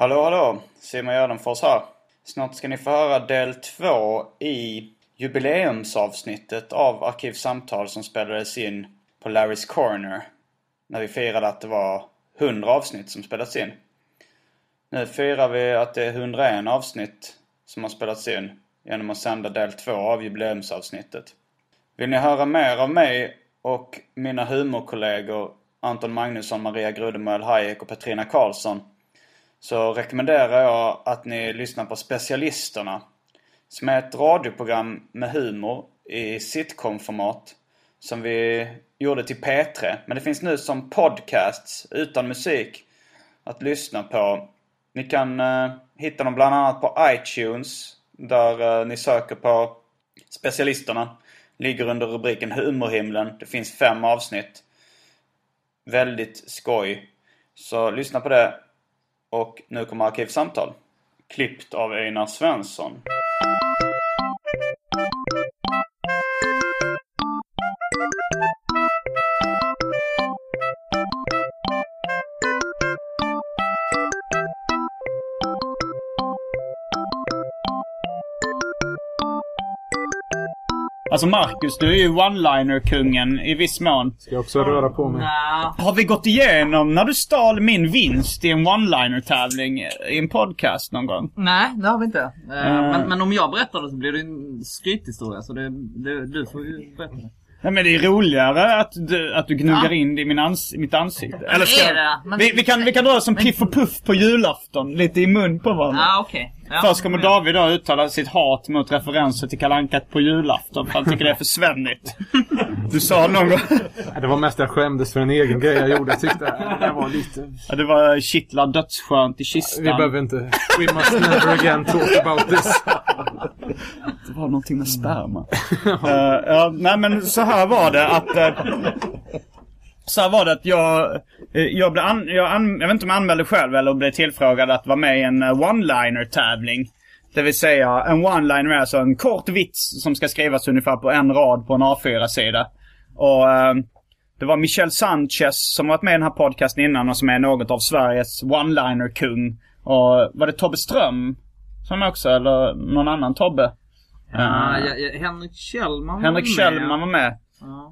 Hallå hallå! Simon Gärdenfors här. Snart ska ni få höra del två i jubileumsavsnittet av Arkivsamtal som spelades in på Larrys Corner. När vi firade att det var 100 avsnitt som spelats in. Nu firar vi att det är 101 avsnitt som har spelats in genom att sända del två av jubileumsavsnittet. Vill ni höra mer av mig och mina humorkollegor Anton Magnusson, Maria Grudemöll Hayek och Petrina Karlsson så rekommenderar jag att ni lyssnar på Specialisterna. Som är ett radioprogram med humor i sitcom-format. Som vi gjorde till P3. Men det finns nu som podcasts utan musik att lyssna på. Ni kan eh, hitta dem bland annat på iTunes. Där eh, ni söker på Specialisterna. Ligger under rubriken Humorhimlen. Det finns fem avsnitt. Väldigt skoj. Så lyssna på det. Och nu kommer Arkivsamtal. Klippt av Einar Svensson. Alltså Marcus, du är ju one-liner-kungen i viss mån. Ska jag också röra på mig? Har vi gått igenom när du stal min vinst i en one-liner-tävling i en podcast någon gång? nej, det har vi inte. Mm. Men, men om jag berättar det så blir det en skrythistoria. Så det, det, du får ju berätta det. Nej men det är roligare att du, att du gnuggar in det i min ans mitt ansikte. Eller ska är det? Men- vi, vi, kan, vi kan dra det som Piff och Puff på julafton. Lite i mun på varandra. Ja, okej. Ja, Först kommer David då uttala sitt hat mot referenser till Kalle Anka på julafton. För han tycker det är för svennigt. Du sa någon gång... Det var mest jag skämdes för en egen grej jag gjorde. Jag tyckte det var lite... Ja, det var kittlar dödsskönt i kistan. Vi behöver inte... We must never again talk about this. Det var någonting med sperma. Eh, ja, nej men så här var det att... eh, så här var det att jag... eh, jag, blev an, jag, an, jag vet inte om jag anmälde själv eller blev tillfrågad att vara med i en eh, one-liner tävling. Det vill säga en one-liner är alltså en kort vits som ska skrivas ungefär på en rad på en A4-sida. Och eh, det var Michel Sanchez som varit med i den här podcasten innan och som är något av Sveriges one-liner-kung. Och var det Tobbe Ström som också, eller någon annan Tobbe? Ja, Eh, ja, ja, Henrik Kjellman Henrik var med. Kjellman var med.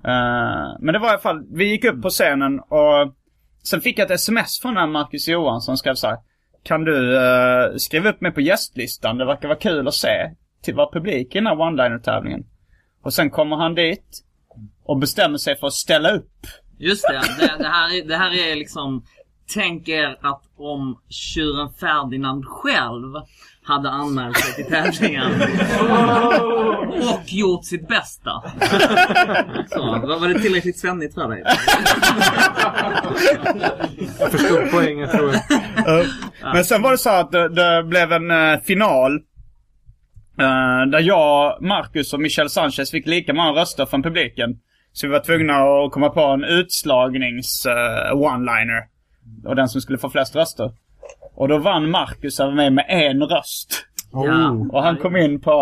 Eh, men det var i alla fall, vi gick upp på scenen och sen fick jag ett sms från den här Marcus Johansson som skrev så här, Kan du eh, skriva upp mig på gästlistan? Det verkar vara kul att se till vad publik i den här one-liner-tävlingen. Och sen kommer han dit och bestämmer sig för att ställa upp. Just det, det, det, här, är- det här är liksom... Tänk er att om tjuren Ferdinand själv hade anmält sig till tävlingen. Och gjort sitt bästa. Så, var det tillräckligt svennigt för dig? Jag förstod poängen tror jag. Men sen var det så att det, det blev en eh, final. eh, där jag, Marcus och Michel Sanchez fick lika många röster från publiken. Så vi var tvungna att komma på en utslagnings eh, one-liner. Och den som skulle få flest röster. Och då vann Marcus över mig med en röst. Ja. Och han kom in på...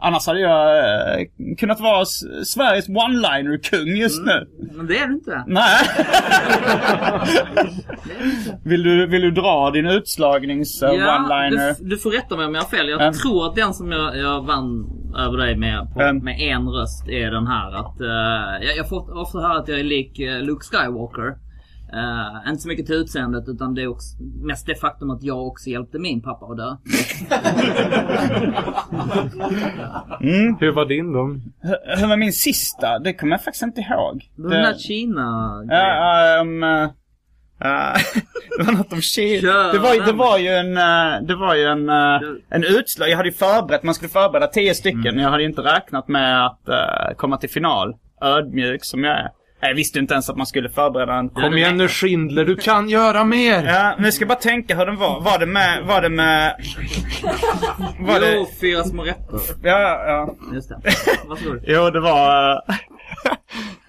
Annars hade jag eh, kunnat vara Sveriges one-liner-kung just nu. Men det är du inte. Nej. vill, du, vill du dra din utslagnings uh, Ja, one-liner? du, du får rätta mig om jag har fel. Jag Mm. tror att den som jag, jag vann över dig med, på, Mm. med en röst är den här. Att, eh, jag, jag får ofta höra att jag är lik eh, Luke Skywalker. Eh, inte så mycket till utseendet utan det är också, mest det faktum att jag också hjälpte min pappa att dö. Hur var din då? Hur, hur var min sista? Det kommer jag faktiskt inte ihåg. Den där Kina Ja, um, uh, det var något om Kina. Det var, det var ju en, uh, det var ju en, uh, en utslag. Jag hade ju förberett, man skulle förbereda tio stycken. Mm. Jag hade ju inte räknat med att uh, komma till final. Ödmjuk som jag är. Jag visste inte ens att man skulle förbereda en. Kom igen nu Schindler, du kan göra mer! Ja, men jag ska bara tänka hur den var. Var det med, var det med... Var Jo, det... fyra små rätter. Ja, ja. Just det. Varsågod. Jo, det var... Uh,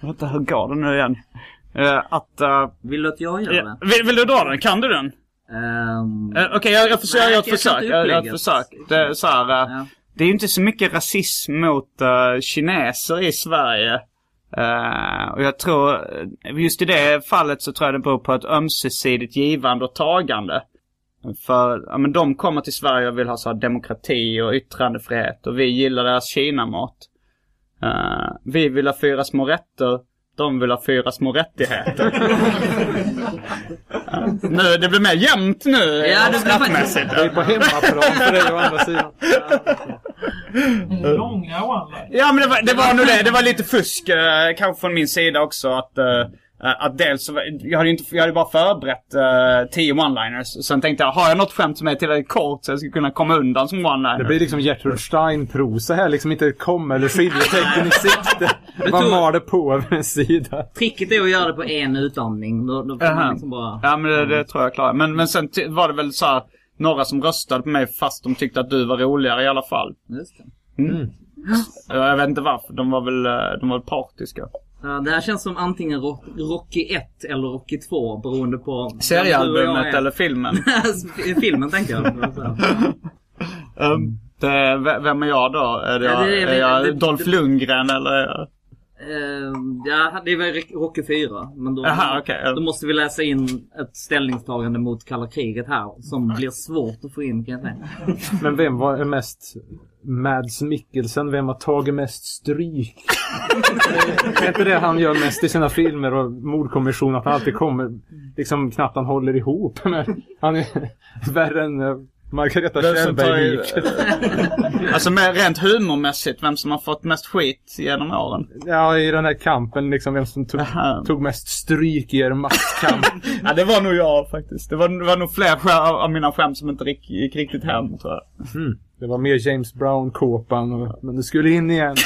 vänta, hur går det nu igen? Uh, att... Uh, Vill du att jag gör ja, det? vill, vill du dra den? Kan du den? Ehm, Uh, Okej, jag, jag, försöker, Nej, jag jag kan försök. Jag upplägget. försök. Det är så här, uh, Ja. Det är ju inte så mycket rasism mot uh, kineser i Sverige. Uh, och jag tror, just i det fallet så tror jag det beror på ett ömsesidigt givande och tagande. För ja, men de kommer till Sverige och vill ha så här, demokrati och yttrandefrihet och vi gillar deras Kinamat. Uh, vi vill ha fyra små rätter, de vill ha fyra små rättigheter. Ja, nu, det blir mer jämnt nu Ja, det blir skrattmässigt. Det är på hemmaplan för dig å andra sidan. Långa one Ja men det var, det var nog det. Det var lite fusk eh, kanske från min sida också. Att, eh, att dels jag hade ju inte, jag hade bara förberett uh, tio one-liners. Sen tänkte jag, har jag något skämt som är tillräckligt kort så jag ska kunna komma undan som one-liner? Det blir liksom Gertrud Stein-prosa här, liksom inte kom eller skiljetecken i sikte. Man tror- mal det på över en sida. tricket är att göra det på en utandning. Då, då får man liksom bara... Ja men det, det tror jag klarar. Men, men sen var det väl så här, några som röstade på mig fast de tyckte att du var roligare i alla fall. Just det. Ja, Jag vet inte varför. De var väl, eh, de var väl partiska. Ja, det här känns som antingen Rock, Rocky 1 eller Rocky 2 beroende på... jag Seriealbumet eller filmen. Filmen tänkte jag. um, det, vem är jag då? Är, det, Ja, det är- jag det- Dolph Lundgren eller? Är jag... Ehm, ja, det är väl Rocky 4. Men då, Jaha, okej, ja. då måste vi läsa in ett ställningstagande mot kalla kriget här. Som blir svårt att få in kan jag säga. Men vem var mest Mads Mikkelsen? Vem har tagit mest stryk? är inte det han gör mest i sina filmer och mordkommission? Att han alltid kommer, liksom knappt han håller ihop. Men han är värre än eh, Margareta Vem som tar i- Kjellberg. Alltså med rent humormässigt, vem som har fått mest skit genom åren? Ja, i den här kampen liksom. Vem som tog, tog mest stryk i er maktkamp. Ja, det var nog jag faktiskt. Det var, det var nog fler av, av mina skämt som inte gick, gick riktigt hem, tror jag. Det var mer James Brown-kåpan. Men du skulle in igen.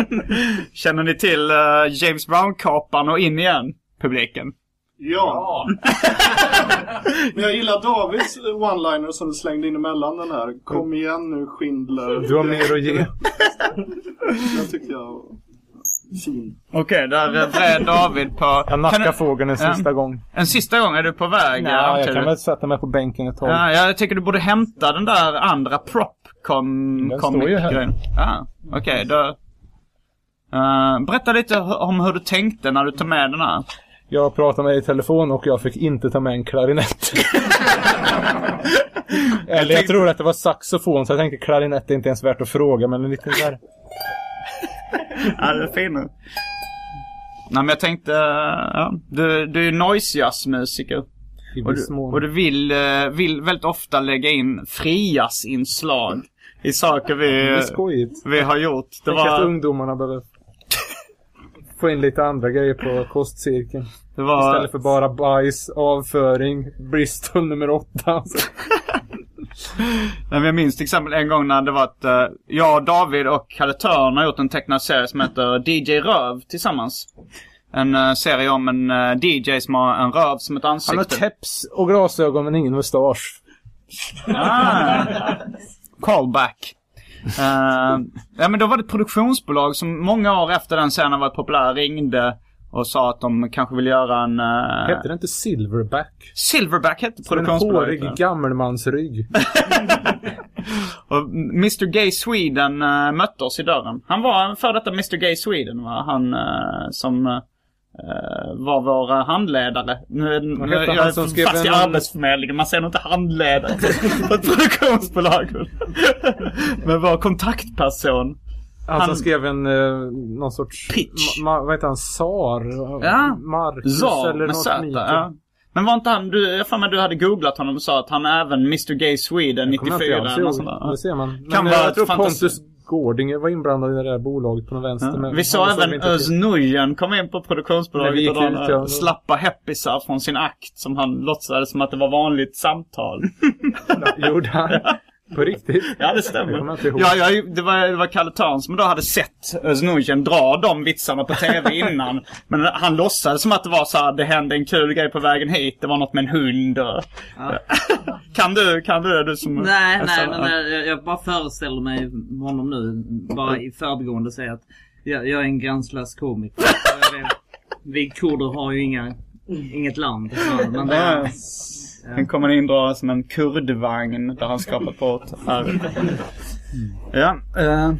Känner ni till eh, James Brown-kapan och in igen, publiken? Ja. Men jag gillar Davids one-liner som du slängde in emellan den här. Kom igen nu Schindler. Du har mer att ge. Den tyckte jag var fin. Okej, där eh, vred David på... Jag nackar fågeln en sista Ja. gång. En sista gång är du på väg? Nej, jag antyder kan du? väl sätta mig på bänken ett tag. Ja, jag tycker du borde hämta den där andra prop com Den står ju här. Ja, okej då. Eh, berätta lite om hur du tänkte när du tog med den här. Jag pratade med i telefon och jag fick inte ta med en klarinett. Eller jag tror att det var saxofon så jag tänkte klarinett är inte ens värt att fråga men en liten där. Ja, det är fin. Nej men jag tänkte, ja, du, du är ju noise jazzmusiker. Och du, och du vill, eh, vill väldigt ofta lägga in frias-inslag i saker vi, vi har gjort. Det att var, ungdomarna behöver få in lite andra grejer på kostcirkeln. det var, Istället för bara bajs, avföring, Bristol nummer åtta. Men jag minns till exempel en gång när det var att eh, jag, David och Kalle Törn har gjort en tecknad serie som heter DJ Röv tillsammans. En eh, serie om en eh, DJ som har en röv som ett Han har ansikte. keps och glasögon men ingen mustasch. Ah, callback. Eh, ja men då var det ett produktionsbolag som många år efter den scenen varit populär ringde och sa att de kanske vill göra en... Uh, Hette det inte Silverback? Silverback hette Som en produktionsbolaget. hårig gammelmansrygg. Och Mr Gay Sweden uh, mötte oss i dörren. Han var en före detta Mr Gay Sweden va? Han uh, som var vår uh, handledare. Nu, nu jag är fast i en- Arbetsförmedlingen. Man säger nog inte handledare på ett produktionsbolag. Men vår kontaktperson. Han, Han- som skrev en, eh, någon sorts... Pitch. Ma, vad heter han? Sar? Ja. Marcus Zar eller något. Mikael. Ja. Men var inte han, du, jag för mig du hade googlat honom och sa att han är även Mr Gay Sweden Jag kommer 94 inte alls eller något sånt där. Det ser man. Men Kan eh, vara jag tror Pontus Gårdinger var inblandad i det där bolaget på den vänster. Ja. Vi såg även inte Öz till. Nujen komma in på produktionsbolaget och ut, ja. några slappa heppisar från sin akt som han låtsades som att det var vanligt samtal. Gjorde han? På riktigt? Ja, det stämmer. Ja, jag, det, var, det var Kalle Törn som då hade sett Öz Nujen dra de vitsarna på TV innan. Men han låtsades som att det var så här, det hände en kul grej på vägen hit. Det var något med en hund och... kan du, kan du det? Du som... Nej, alltså, nej, men eh, jag, bara föreställer mig honom nu. Bara i förbigående säga att jag, jag är en gränslös komiker. Vi kurder har ju inga, inget land. Men det är, Han kommer in dra som en kurdvagn där han skapat på ett R. Ja, eh,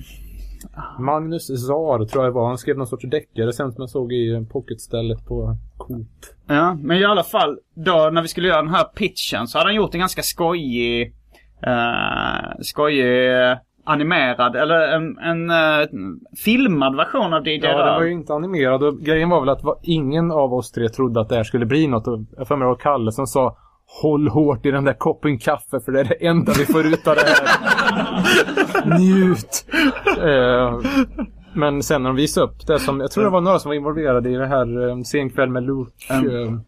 Magnus Zar tror jag det var. Han skrev någon sorts deckare sen som jag såg i pocketstället på Coop. ja, men i alla fall då när vi skulle göra den här pitchen så hade han gjort en ganska skojig, eh, skojig eh, animerad eller en, en eh, filmad version av DJ Ja, den var ju inte animerad och grejen var väl att var, ingen av oss tre trodde att det här skulle bli något. Jag får mig det var Kalle som sa Håll hårt i den där koppen kaffe för det är det enda vi får ut av det här. Njut! Eh, men sen när de visade upp det som, jag tror det var några som var involverade i det här eh, Sen kväll med Luke. Mm. Eh,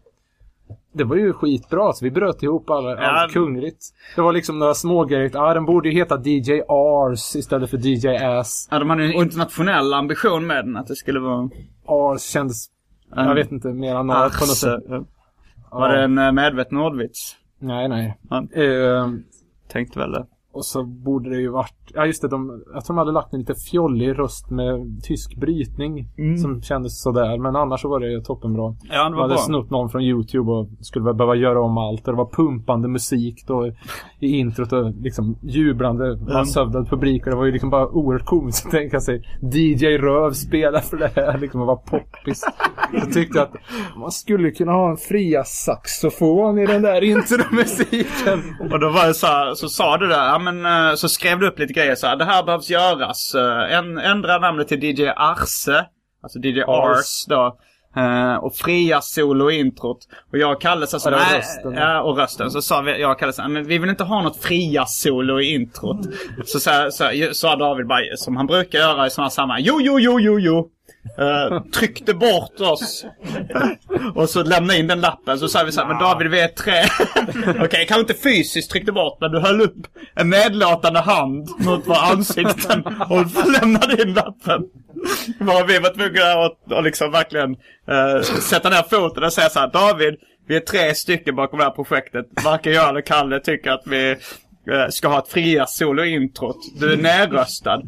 det var ju skitbra, så vi bröt ihop alla, Ja. allt kungligt. Det var liksom några små grejer. Ah, den borde ju heta DJ Ars istället för DJ Ass. Ja, de hade en internationell ambition med den att det skulle vara... Ars kändes, jag vet inte, mer än något på något sätt. Var det en eh, medveten ordvits? Nej, nej. Ja. Eh, Tänkte väl det. Och så borde det ju varit... Ja, just det. De, jag tror de hade lagt en lite fjollig röst med tysk brytning. Som kändes sådär. Men annars så var det ju toppenbra. Ja, det De var hade bra. snott någon från YouTube och skulle väl behöva göra om allt. Och det var pumpande musik då i introt och liksom jublande massövdad publik. Och det var ju liksom bara oerhört komiskt att tänka sig DJ Röv spela för det här liksom och vara poppis. Jag tyckte att man skulle kunna ha en fria saxofon i den där intromusiken. Och då var det så här, så sa du där, men eh, så skrev du upp lite grejer så här, det här behövs göras. Eh, En, ändra namnet till DJ Arse, alltså DJ Ars. Då. Eh, och fria solo-introt. Och jag och Kalle sa så Ja, var nej, rösten. Ja, och rösten. Så sa vi, jag och Kalle så här, men vi vill inte ha något fria solo i introt. Så sa så, så, sa David bara, som han brukar göra i sådana sammanhang, jo, jo, jo, jo, jo. Uh, tryckte bort oss. och så lämnade in den lappen. Så sa vi så här, men David vi är tre. Okej, kanske inte fysiskt tryckte bort, men du höll upp en nedlåtande hand mot våra ansikten och lämnade in lappen. Var vi var tvungna att, och liksom verkligen uh, sätta ner foten och säga så här, David, vi är tre stycken bakom det här projektet. Varken jag eller Kalle tycker att vi eh, ska ha ett fria solo-introt. Du är nerröstad.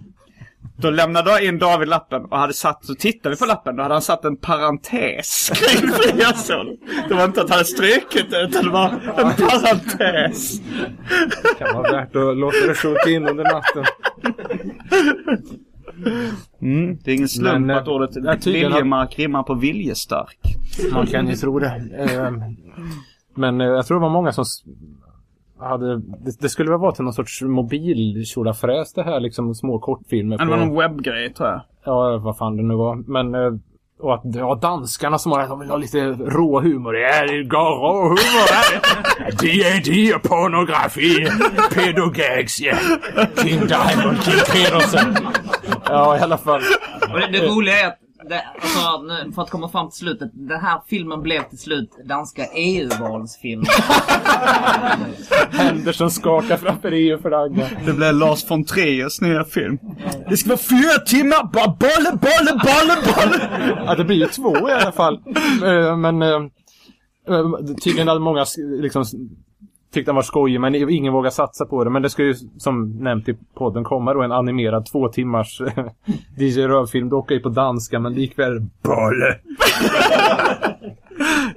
Då lämnade jag in David lappen och hade satt, så tittade vi på lappen, då hade han satt en parentes kring fria solo. Det var inte att han hade strykit det, utan det var en parentes. kan vara värt att låta det sjunka in under natten. Mm, det är ingen slump Men, eh, att ordet har- viljemark rimmar på viljestark. Man kan ju tro det. Eh, Men eh, jag tror det var många som hade... Det, det skulle väl vara till någon sorts mobil fräs det här liksom små kortfilmer Det var någon webbgrej tror jag. Ja, vad fan det nu var. Men... eh, Och att ja, danskarna som har de vill ha lite rå humor. Ja, det går rå humor här. D.A.D. pornografi. Pedogags, ja. King Diamond, King Pedersen. Ja, i alla fall. Och det, det roliga är att, det, alltså, nu, för att komma fram till slutet. Den här filmen blev till slut danska EU-valsfilmen. Händer som skakar framför EU-flaggan. Det blev Lars von Triers nya film. Det ska vara fyra timmar, bara bolle, bolle, bolle, bolle! Ja, det blir ju två i alla fall. Eh, Men eh, eh, tydligen hade många liksom tyckte den var skojig men ingen vågar satsa på det. Men det ska ju som nämnt i podden komma då en animerad två timmars eh, DJ Rövfilm. Dock är på danska men likväl bolle.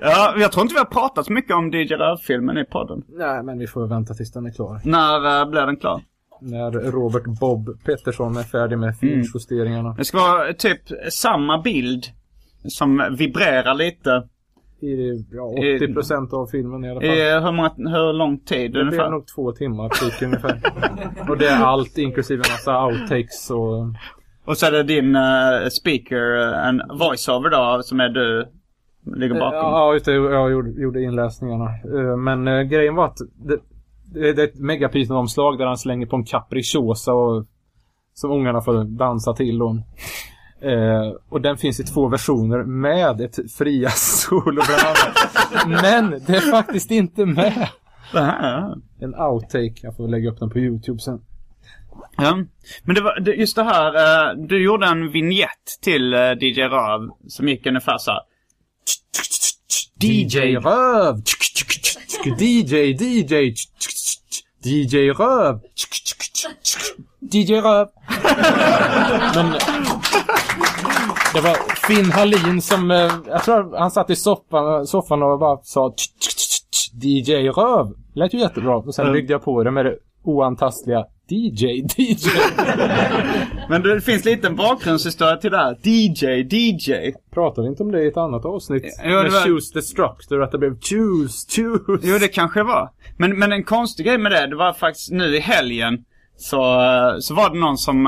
Ja, jag tror inte vi har pratat så mycket om DJ Röv-filmen i podden. Nej men vi får vänta tills den är klar. När uh, blir den klar? När Robert Bob Pettersson är färdig med finjusteringarna. Det ska vara typ samma bild som vibrerar lite. I ja, 80% av filmen i alla fall. I hur, många, hur lång tid Det blir ungefär? nog två timmar typ ungefär. Och det är allt inklusive en massa outtakes och Och så är det din eh, speaker, eh, en voiceover då, som är du ligger bakom. Ja, just det. Jag gjorde, gjorde inläsningarna. Eh, Men eh, grejen var att det, det, det är ett megaprisomslag där han slänger på en capricciosa och som ungarna får dansa till. Och, eh, och den finns i två versioner med ett fria solo. Men det är faktiskt inte med. Det här. En outtake. Jag får lägga upp den på YouTube sen. Ja. Men det var, det, just det här, eh, du gjorde en vignett till eh, DJ Röv som gick ungefär så här. DJ Röv! DJ, DJ! DJ Röv! DJ Röv! Men det var Finn Hallin som, eh, jag tror han satt i soffan, soffan och bara sa DJ Röv. Lät ju jättebra. Och sen byggde jag på det med det oantastliga DJ, DJ. Men det finns lite en bakgrundshistoria till det här. DJ, DJ. Pratade inte om det i ett annat avsnitt? Jo, det med var- Choose Destructor, att det blev Choose, Choose. Jo, det kanske var. Men, men en konstig grej med det, det var faktiskt nu i helgen så, eh, så var det någon som...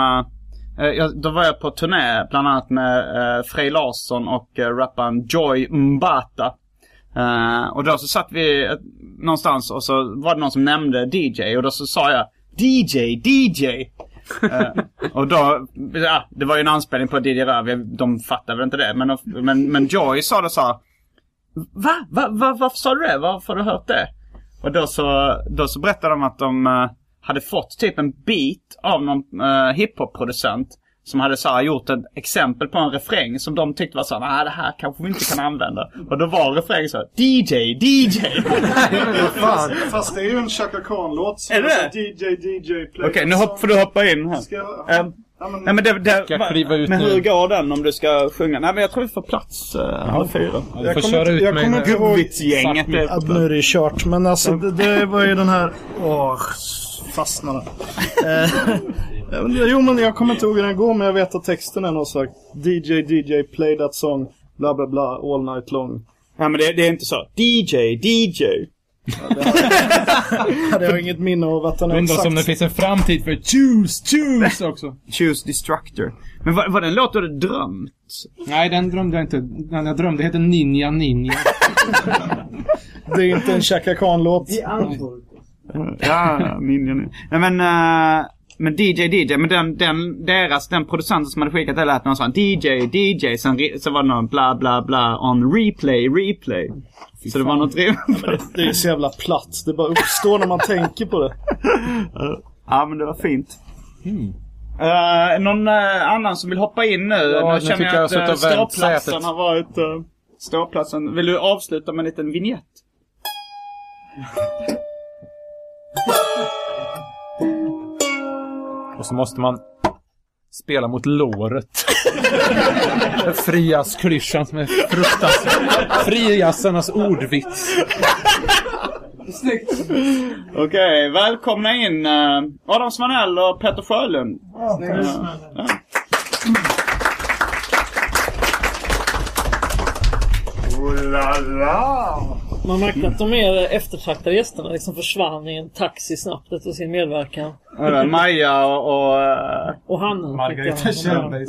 Eh, jag, då var jag på turné bland annat med eh, Frej Larsson och eh, rapparen Joy Mbata. Eh, och då så satt vi eh, någonstans och så var det någon som nämnde DJ och då så sa jag DJ, DJ. Eh, och då, ja, det var ju en anspelning på DJ Röv, de fattade väl inte det. Men, men, men Joy sa då så här, Va? Va? Va? Varför sa du det? Varför har du hört det? Och då så, då så berättade de att de eh, hade fått typ en beat av någon uh, hiphop-producent. Som hade så gjort ett exempel på en refräng som de tyckte var så nej det här kanske vi inte kan använda. Och då var refrängen så här, DJ, DJ. Fast, det är ju en Chaka Khan-låt. Är det DJ, DJ, play Okej, the nu hopp, får du hoppa in här. Ska jag... Ehm, Ja, men, nej men det, det, Ska jag kliva ut men nu? hur går den om du ska sjunga? Nej men jag tror vi får plats uh, alla fyra. Du får kommer ut jag kommer med- inte ihåg- är Ja, nu är det kört. Men alltså det, det var ju den här... Åh, fastnade. Eh, jo men jag kommer inte ihåg hur den går men jag vet att texten är något sagt. DJ, DJ, play that song. Bla bla bla, all night long. Nej men det, det är inte så. DJ, DJ. Jag har inget minne av att den är Undrar om det finns en framtid för Choose, Choose också. Choose Destructor. Men vad, vad den låt du hade drömt? Nej, den drömde jag inte. Den jag drömde heter Ninja Ninja. Det är inte en Chaka Khan-låt. Ja, Ninja nu. Nej men, uh, men DJ DJ, men den, den, deras, den producenten som hade skickat det lät någon sån DJ DJ, sen re- så var det någon bla bla bla on replay, replay. Så det var något rim. Det är så jävla platt. Det bara uppstår när man tänker på det. ja men det var fint. Eh, någon eh, annan som vill hoppa in nu? Ja, nu känner jag jag att uh, vänt ståplatsen har varit uh, ståplatsen. Vill du avsluta med en liten vignett? Och så måste man spela mot låret. Frias-klyschan som är fruktansvärd. Friasarnas ordvits. Okej, välkomna in uh, Adam Svanell och Petter Sjölund. Ja, ja. Man märkte att de mer eftertraktade gästerna liksom försvann i en taxi snabbt efter sin medverkan. Maja och... och eh, Och han. Margareta Kjellberg.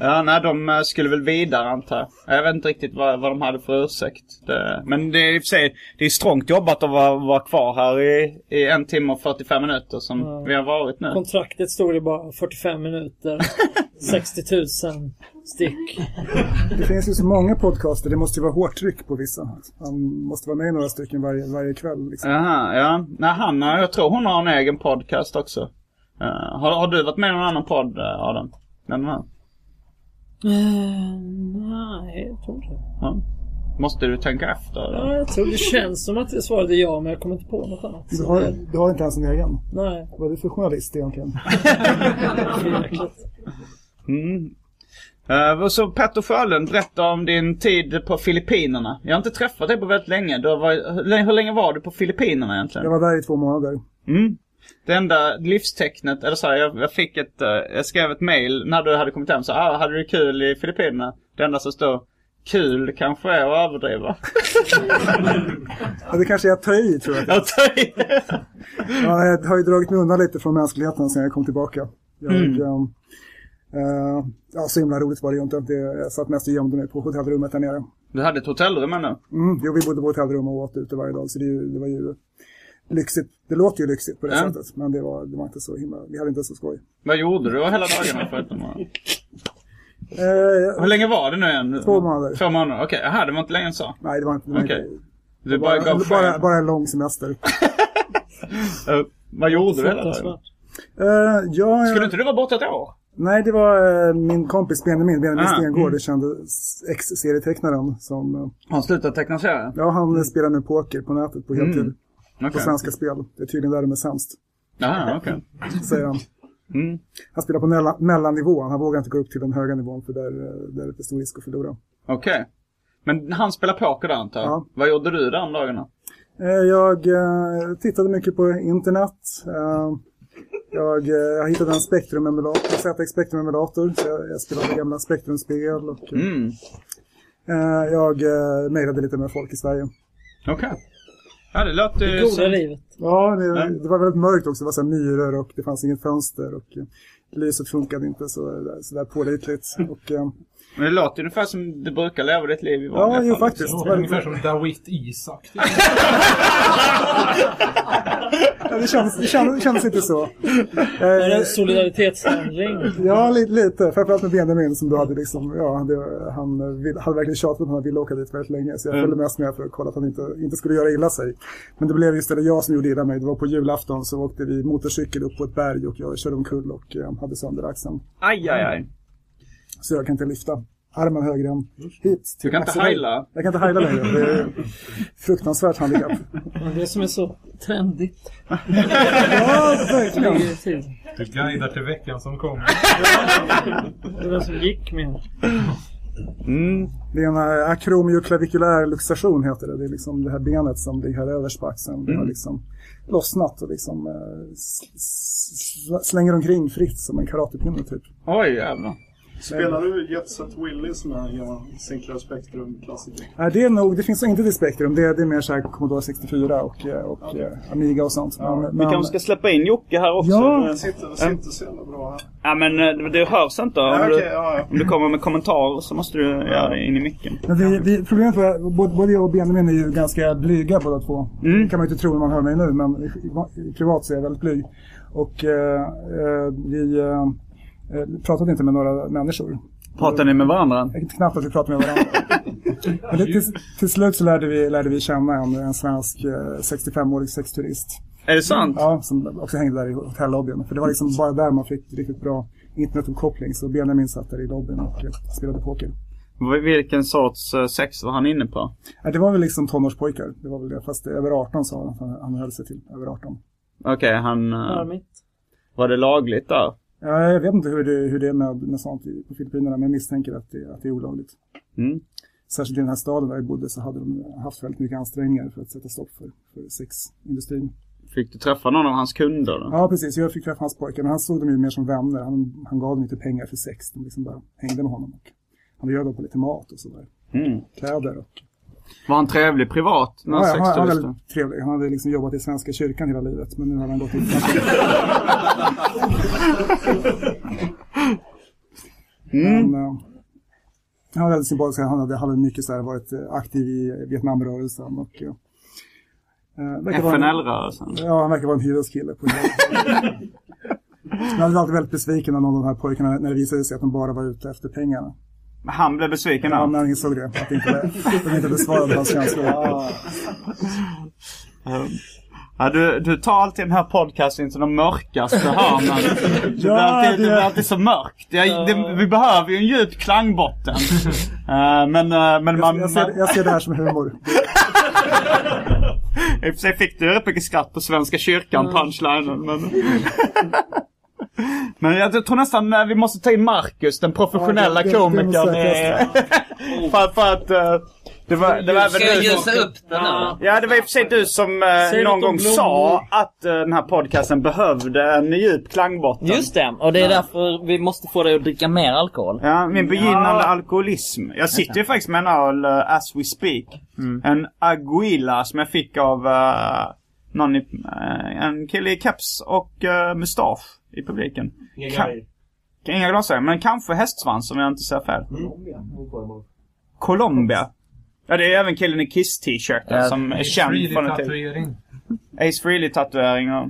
Ja, nej, de eh, skulle väl vidare antar jag. Jag vet inte riktigt vad, vad de hade för ursäkt. Det, men det är i och för sig, det är strångt jobbat att vara, vara kvar här i, i en timme och 45 minuter som Ja. vi har varit nu. Kontraktet stod det bara 45 minuter. 60 000 styck. Det finns ju så många podcaster, det måste ju vara hårt tryck på vissa. Man måste vara med i några stycken varje, varje kväll. Liksom. Jaha, ja. Nej, Hanna, jag tror hon har en egen podcast också. Eh, har, har du varit med i någon annan podd, eh, Adam? Den här? Eh, nej, jag tror inte. Ja. Måste du tänka efter? Ja, jag tror det känns som att svaret är ja, men jag kommer inte på något annat. Du har, du har inte ens en egen. Nej, Vad är du för journalist egentligen? Mm. Och så Petter Sjölund, berätta om din tid på Filippinerna. Jag har inte träffat dig på väldigt länge. Du har varit, hur, länge, hur länge var du på Filippinerna egentligen? Jag var där i två månader. Mm. Det enda livstecknet, eller så här, jag, jag fick ett, eh, jag skrev ett mail när du hade kommit hem så ah, hade du kul i Filippinerna? Det enda som står Kul kanske är att överdriva. Ja, det kanske är att ta i tror jag. Jag tar i. Ja, jag har ju dragit mig undan lite från mänskligheten sen jag kom tillbaka. Jag, Mm. ehm, Eh, ja, så himla roligt var det ju inte. Det, jag satt mest och gömde mig på hotellrummet där nere. Du hade ett hotellrum ännu? Mm, jo, vi bodde på hotellrum och åt ute varje dag, så det, det var ju lyxigt. Det låter ju lyxigt på det Ja. sättet, men det var, det var inte så himla, vi hade inte så skoj. Vad gjorde du hela dagarna förutom att... Eh, Hur länge var det nu igen? Två månader. Två månader, okej. Jaha, det var inte längre än så. nej, det var inte... Det var Okej. inte Du bara bara, gav bara, bara en lång semester. Eh, Vad gjorde du hela dagen? Fruktansvärt. Eh, ja, Skulle inte du vara borta ett år? Nej, det var eh, min kompis Benjamin, Benjamin Ah, Stengård, den kände ex-serietecknaren som... eh, han slutat teckna serier? Ja, han spelar nu poker på nätet på heltid. Mm. På Okej. Svenska Spel. Det är tydligen där de är sämst, Jaha, okej. säger han. Mm. Han spelar på mellan, mellannivån. Han vågar inte gå upp till den höga nivån för där, där är det för stor risk att förlora. Okej. Men han spelar poker där antar jag? Ja. Vad gjorde du de dagarna? Eh, Jag eh, tittade mycket på internet. Eh, Jag, eh, jag hittade en Spektrum-emulator, ZX Spektrum-emulator. Så jag, jag spelade gamla Spektrum-spel och Mm. jag mejlade lite med folk i Sverige. Okej. Ja, det låter Det goda livet. Ja, det, Ja. det var väldigt mörkt också. Det var så här myror och det fanns inget fönster och eh, lyset funkade inte så, så där pålitligt. Och, eh, Men det låter ungefär som du brukar leva ditt liv i ja, vanliga jo fall. faktiskt. Det var ungefär som Dawit Isak. Ja, det, kändes, det, kändes, det kändes inte så. Är det Eh, en solidaritetshandling? Ja, lite, lite. Framförallt med Benjamin som då hade liksom, ja, det, han vill, hade verkligen tjatat att han ville åka dit väldigt länge. Så jag Mm. följde mest med för att kolla att han inte, inte skulle göra illa sig. Men det blev istället jag som gjorde illa mig. Det var på julafton så åkte vi motorcykel upp på ett berg och jag körde omkull och eh, hade sönder axeln. Aj, aj, aj. Så jag kan inte lyfta armen högre än hit. Du kan inte axelhöjd. heila. Jag kan inte heila längre. Det är fruktansvärt handikapp. Det som är så trendigt. Ja, verkligen. Du guidar till veckan som kommer. Det var som gick med. Mm. Det är en eh, akromioklavikulär luxation heter det. Det är liksom det här benet som ligger här överst på axeln. Det har Mm. liksom lossnat och liksom eh, slänger omkring fritt som en karatepinne typ. Oj, jävlar. Spelar du Jet Set Willy som är Sinclair Spectrum-klassiker? Nej, det är nog, det finns inte till Spektrum. Det är, det är mer såhär Commodore 64 och, eh, och eh, Amiga och sånt. Men, Vi kanske ska släppa in Jocke här också. Ja. Det sitter, det sitter så jävla bra här. Ja, men eh, det hörs inte. Om, Ja, du, okej, ja, ja. om du kommer med kommentarer så måste du göra det in i micken. Men vi, vi, problemet var, både, både jag och Benjamin är ju ganska blyga båda två. Mm. Det kan man ju inte tro när man hör mig nu, men privat så är jag väldigt blyg. Och eh, vi eh, pratade inte med några människor. Pratar ni med varandra? Knappt att vi pratade med varandra. Men det, till, till slut så lärde vi, lärde vi känna en, en svensk eh, 65-årig sexturist. Är det sant? Ja, som också hängde där i hotellobbyn. För det var liksom bara där man fick riktigt bra internetuppkoppling. Så Benjamin satt där i lobbyn och eh, spelade poker. Vilken sorts eh, sex var han inne på? Ja, det var väl liksom tonårspojkar. Det var väl det. Fast över 18 sa han att han, han höll sig till. Över 18. Okej, han... eh, Charmigt. var det lagligt där? Ja, jag vet inte hur det, hur det är med, med sånt på Filippinerna. Men jag misstänker att det, att det är olagligt. Mm. Särskilt i den här staden där jag bodde så hade de haft väldigt mycket ansträngningar för att sätta stopp för, för sexindustrin. Fick du träffa någon av hans kunder då? Ja, precis. Jag fick träffa hans pojkar. Men han såg dem ju mer som vänner. Han, han gav dem inte pengar för sex. De liksom bara hängde med honom. Och han bjöd dem på lite mat och sådär. Mm. Kläder och... Var han trevlig privat? När Ja, han, han var väldigt trevlig. Han hade liksom jobbat i Svenska kyrkan hela livet. Men nu hade han gått i... Mm. Men, eh, han var väldigt sympatisk. Han hade, hade mycket så här, varit eh, aktiv i Vietnamrörelsen. Och, eh, FNL-rörelsen? Ja, han verkar vara en hyveskille. På Jag var alltid väldigt besviken av någon av de här pojkarna när det visade sig att de bara var ute efter pengarna. Han blev besviken Ja, när han insåg det. Att inte, de inte besvarade hans känslor. Ja, du, du tar alltid den här podcasten till de mörkaste hörnen. Det, Ja, alltid, det det- blir alltid så mörkt. Jag, det, vi behöver ju en djup klangbotten. Eh, men, men man... Jag, jag, ser, jag ser det här som humor. I och för sig fick du rätt mycket skratt på Svenska kyrkan, punchlinen. Men, men jag tror nästan eh, vi måste ta in Marcus, den professionella Ja, det- det- det komikern. eh, för, för att eh, det var, det var Ska jag ljusa upp den här? Ja, det var i och för sig du som eh, Säg någon gång sa att eh, den här podcasten behövde en djup klangbotten. Just det, och det är därför vi måste få dig att dricka mer alkohol. Ja, min begynnande alkoholism. Jag sitter ju faktiskt med en öl uh, as we speak. En Aguila som jag fick av uh, någon i, eh, en kille i keps och uh, mustasch i publiken. Ka- Inga glasögon, men kanske hästsvans om jag inte ser fel. Colombia. Ja, det är även killen i Kiss-t-shirten som är känd från en tid. tatuering. Ace Frehley-tatuering och...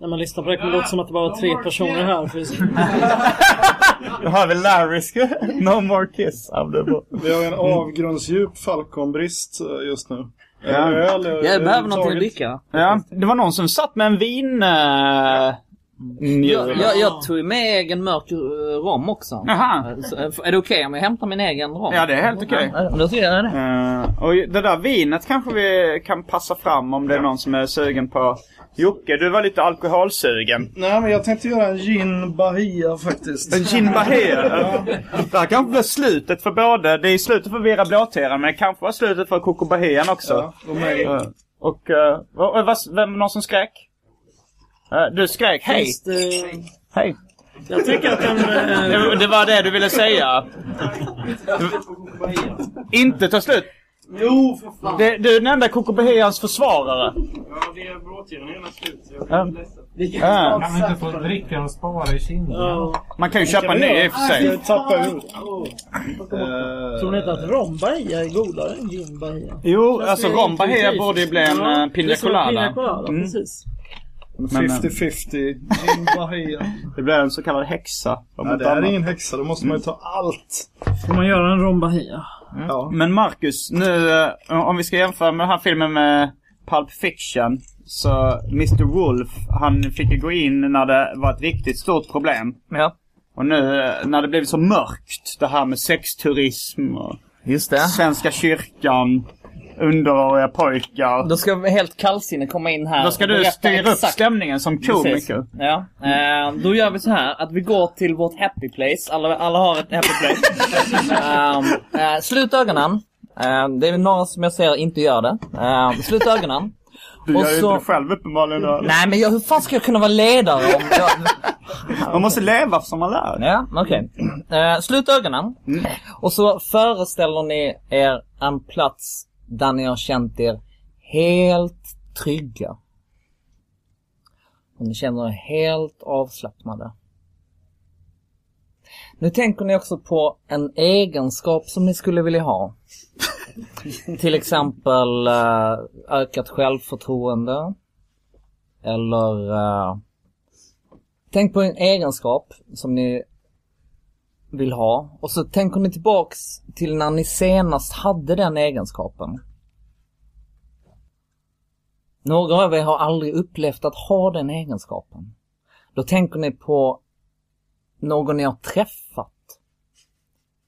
När man lyssnar på det kan det låta som att det bara var tre personer här. För Då har vi Larrys No More Kiss. Vi har en avgrundsdjup Falconbrist eh, just nu. Ja. Öl, Jag behöver någonting att dricka. Ja, det var någon som satt med en vin... Uh, Jag, jag, jag tog med egen mörk eh, rom också. Jaha. Så, eh, Är det okej om jag hämtar min egen rom? Ja, det är helt okej. Ja, Då tycker jag det. Eh, och det där vinet kanske vi kan passa fram om det är någon som är sugen på. Jocke, du var lite alkoholsugen. Nej, men jag tänkte göra en gin bahia faktiskt. En gin bahia. Det här kanske blir slutet för både, det är slutet för Vera Blåteran men det kanske var slutet för Coco Bahian också. Ja, och mig. Eh, och, uh, vad, vem, någon som skrek? Eh, du skrek hej. Finns det- Hej. Jag tycker att den... eh, Det, det var det du ville säga. Inte ta slut. Jo, för fan. Det, du är den enda Coco Bahians försvarare. Ja, det är blåtiden är gärna slut. så Ja. Jag är ledsen. Ja. Kan man inte få dricka och spara i kinden? ja. Man kan ju köpa ny i och för sig. Jag tappar ut. Tror ni inte att rom bahia är godare än gin bahia? Jo, alltså rom bahia borde ju bli en Ja, eh, en. Piña colada, Mm. precis. Men, eh, 50-50. Gin bahia. Det blir en så kallad häxa. inte det är ingen häxa. Då måste man ju ta allt. Får man göra en rom bahia? Ja. Men Marcus, nu eh, om vi ska jämföra med den här filmen med Pulp Fiction. Så Mr Wolf, han fick ju gå in när det var ett riktigt stort problem. Ja. Och nu eh, när det blivit så mörkt, det här med sexturism och Just det. Svenska kyrkan, underåriga pojkar. Då ska helt kallsinnig komma in här Då ska och du styra upp stämningen som komiker. Ja. Eh, då gör vi så här att vi går till vårt happy place. Alla, alla har ett happy place. Ehm, eh, slut ögonen. Eh, det är några som jag ser inte gör det. Eh, slut ögonen. Du Och gör ju så- inte det själv uppenbarligen. då. Nej men jag, hur fan ska jag kunna vara ledare om jag... Man måste leva som man lär. Ja, okej. Eh, slut ögonen. Och så föreställer ni er en plats där ni har känt er helt trygga. Och ni känner er helt avslappnade. Nu tänker ni också på en egenskap som ni skulle vilja ha. Till exempel eh, ökat självförtroende. Eller eh, Tänk på en egenskap som ni vill ha och så tänker ni tillbaks till när ni senast hade den egenskapen. Några av er har aldrig upplevt att ha den egenskapen. Då tänker ni på någon ni har träffat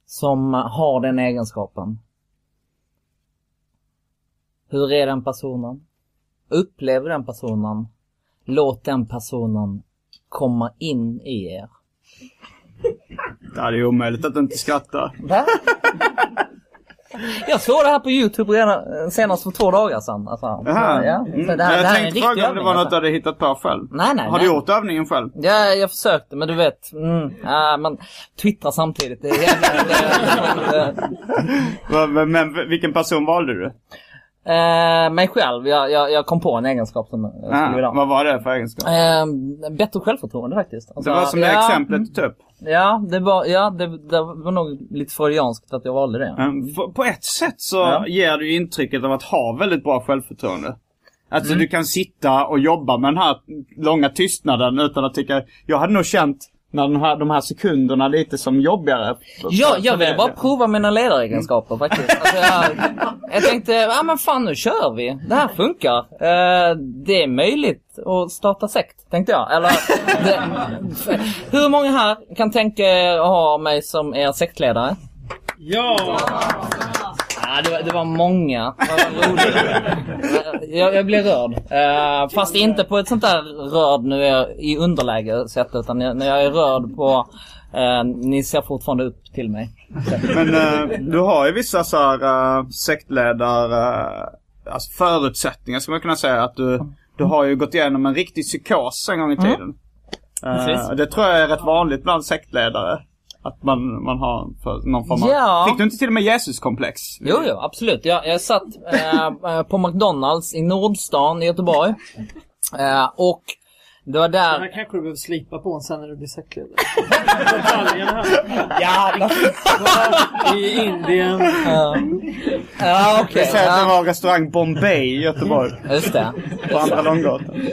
som har den egenskapen. Hur är den personen? Upplever den personen? Låt den personen komma in i er. Ja, det är omöjligt att inte skratta. Va? Jag såg det här på Youtube redan, senast för två dagar sedan. Alltså, Jaha. ja, Mm. det här, jag det här tänkte fråga om det var något du hade hittat på själv. Nej, nej, Har du nej. gjort övningen själv? Ja, jag försökte men du vet, mm, ja, man twittrar samtidigt. Det är jävligt, men vilken person valde du? Eh, mig själv, jag, jag, jag kom på en egenskap som jag skulle Ah, vilja ha. vad var det för egenskap? Eh, bättre självförtroende faktiskt. Alltså, det var som det ja, exemplet tog upp. Ja, det var, ja, det, det var nog lite freudianskt att jag valde det. Mm, på- ett sätt så Ja. ger du intrycket av att ha väldigt bra självförtroende. Alltså Mm. du kan sitta och jobba med den här långa tystnaden utan att tycka... Jag hade nog känt när den här, de här sekunderna lite som jobbigare. Ja, jag ville bara prova mina ledaregenskaper faktiskt. Alltså, jag, jag tänkte, ja men fan nu kör vi. Det här funkar. Eh, det är möjligt att starta sekt, tänkte jag. Eller, det, hur många här kan tänka er att ha mig som er sektledare? Ja! Ja, det, var, det var många. Jag, jag blev rörd. Eh, fast inte på ett sånt där rörd nu är i underläge sätt utan jag, när jag är rörd på eh, ni ser fortfarande upp till mig. Men eh, du har ju vissa så här uh, sektledare... eh, alltså förutsättningar skulle man kunna säga. Att du, du har ju gått igenom en riktig psykos en gång i tiden. Eh, Precis. det tror jag är rätt vanligt bland sektledare. Att man, man har någon form av... Ja. Fick du inte till och med Jesus-komplex? Jo, jo, absolut. Jag, jag satt eh, eh, på McDonalds i Nordstan i Göteborg. Eh, och Det var där... här kanske du behöver slipa på en sen när du blir här. Jävlar! I Indien. Ja, ja Vi okej. säger att det ja, var restaurang Bombay i Göteborg. just det. På Andra Långgatan.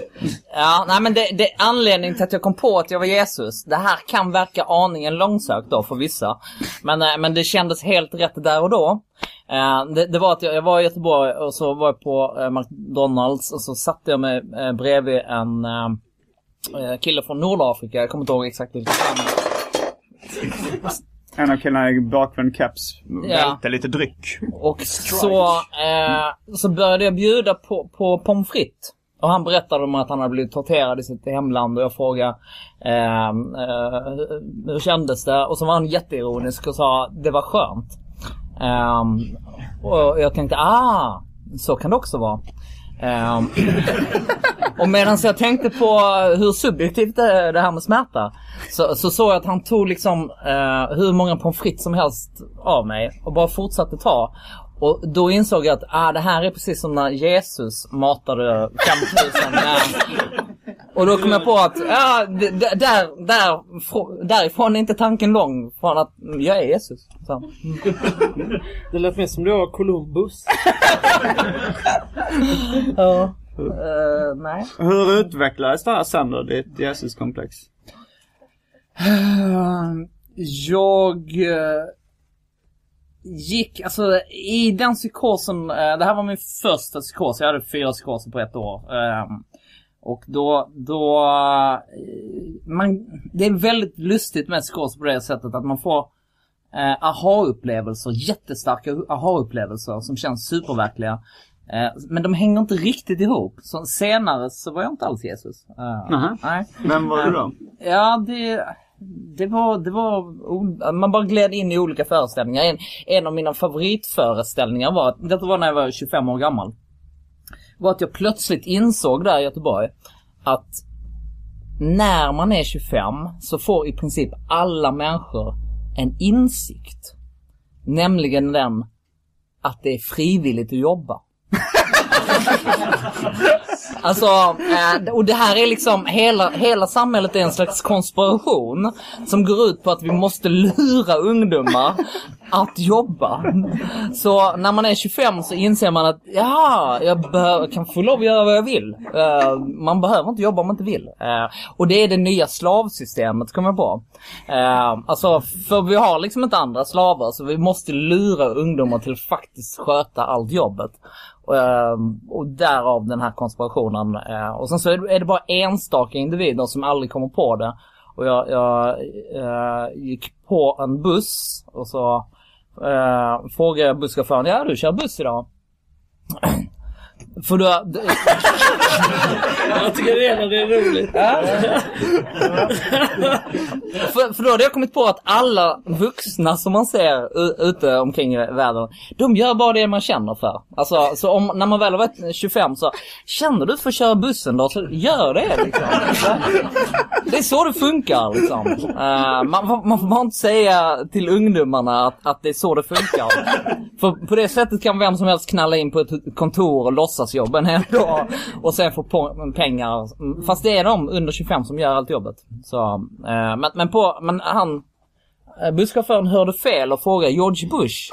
Ja, nej men det, det anledningen till att jag kom på att jag var Jesus. Det här kan verka aningen långsökt då för vissa. Men, eh, men det kändes helt rätt där och då. Eh, det, det var att jag, jag var i Göteborg och så var jag på eh, McDonalds och så satte jag mig bredvid en kille från Nordafrika. Jag kommer inte ihåg exakt vilket land. En av killarna i bakvänd Ja. välte lite dryck. Och så, eh, så började jag bjuda på, på pommes frites. Och han berättade om att han hade blivit torterad i sitt hemland och jag frågade eh, eh, hur kändes det? Och så var han jätteironisk och sa det var skönt. Ehm, och jag tänkte ah, så kan det också vara. Um, och medan jag tänkte på hur subjektivt det är det här med smärta så, så såg jag att han tog liksom uh, hur många pommes frites som helst av mig och bara fortsatte ta. Och då insåg jag att ah, det här är precis som när Jesus matade 5000 med... Eh, och då kom jag på att ja, där, där, fr- därifrån är inte tanken lång från att mm, jag är Jesus. Så. Det lät mer som du var Columbus. Ja. Eh, nej. Hur utvecklades det här sen då, ditt Jesuskomplex? Jag eh, gick, alltså i den psykosen, eh, det här var min första psykos, jag hade fyra psykoser på ett år. Och då, då, eh, man, det är väldigt lustigt med psykos på det sättet att man får eh, aha-upplevelser, jättestarka aha-upplevelser som känns superverkliga. Eh, men de hänger inte riktigt ihop. Så senare så var jag inte alls Jesus. Eh, Nähä. nej. Vem var du då? Ja, det, det var, det var, man bara gled in i olika föreställningar. En, en av mina favoritföreställningar var, detta var när jag var 25 år gammal. Var att jag plötsligt insåg där i Göteborg att när man är 25 så får i princip alla människor en insikt. Nämligen den att det är frivilligt att jobba. Alltså, eh, och det här är liksom, hela, hela samhället är en slags konspiration som går ut på att vi måste lura ungdomar att jobba. Så när man är 25 så inser man att, ja, jag behöver, kan få lov att göra vad jag vill. Uh, man behöver inte jobba om man inte vill. Uh, och det är det nya slavsystemet, kommer jag på. Uh, alltså, för vi har liksom inte andra slavar, så vi måste lura ungdomar till att faktiskt sköta allt jobbet. Och därav den här konspirationen. Och sen så är det, är det bara enstaka individer som aldrig kommer på det. Och jag, jag eh, gick på en buss och så eh, frågade jag busschauffören, ja du kör buss idag? För då... Jag tycker redan det är roligt. för, för då hade jag kommit på att alla vuxna som man ser ute omkring i världen, de gör bara det man känner för. Alltså, så om, när man väl har varit 25 så, känner du för att köra bussen då, så gör det liksom. Det är så det funkar liksom. Uh, man, man får bara inte säga till ungdomarna att, att det är så det funkar. För på det sättet kan vem som helst knalla in på ett kontor och låtsasjobba en hel dag och sen få pengar. Fast det är de under 25 som gör allt jobbet. Så, uh, men, men, på, men han, eh, busschauffören hörde fel och frågade George Bush.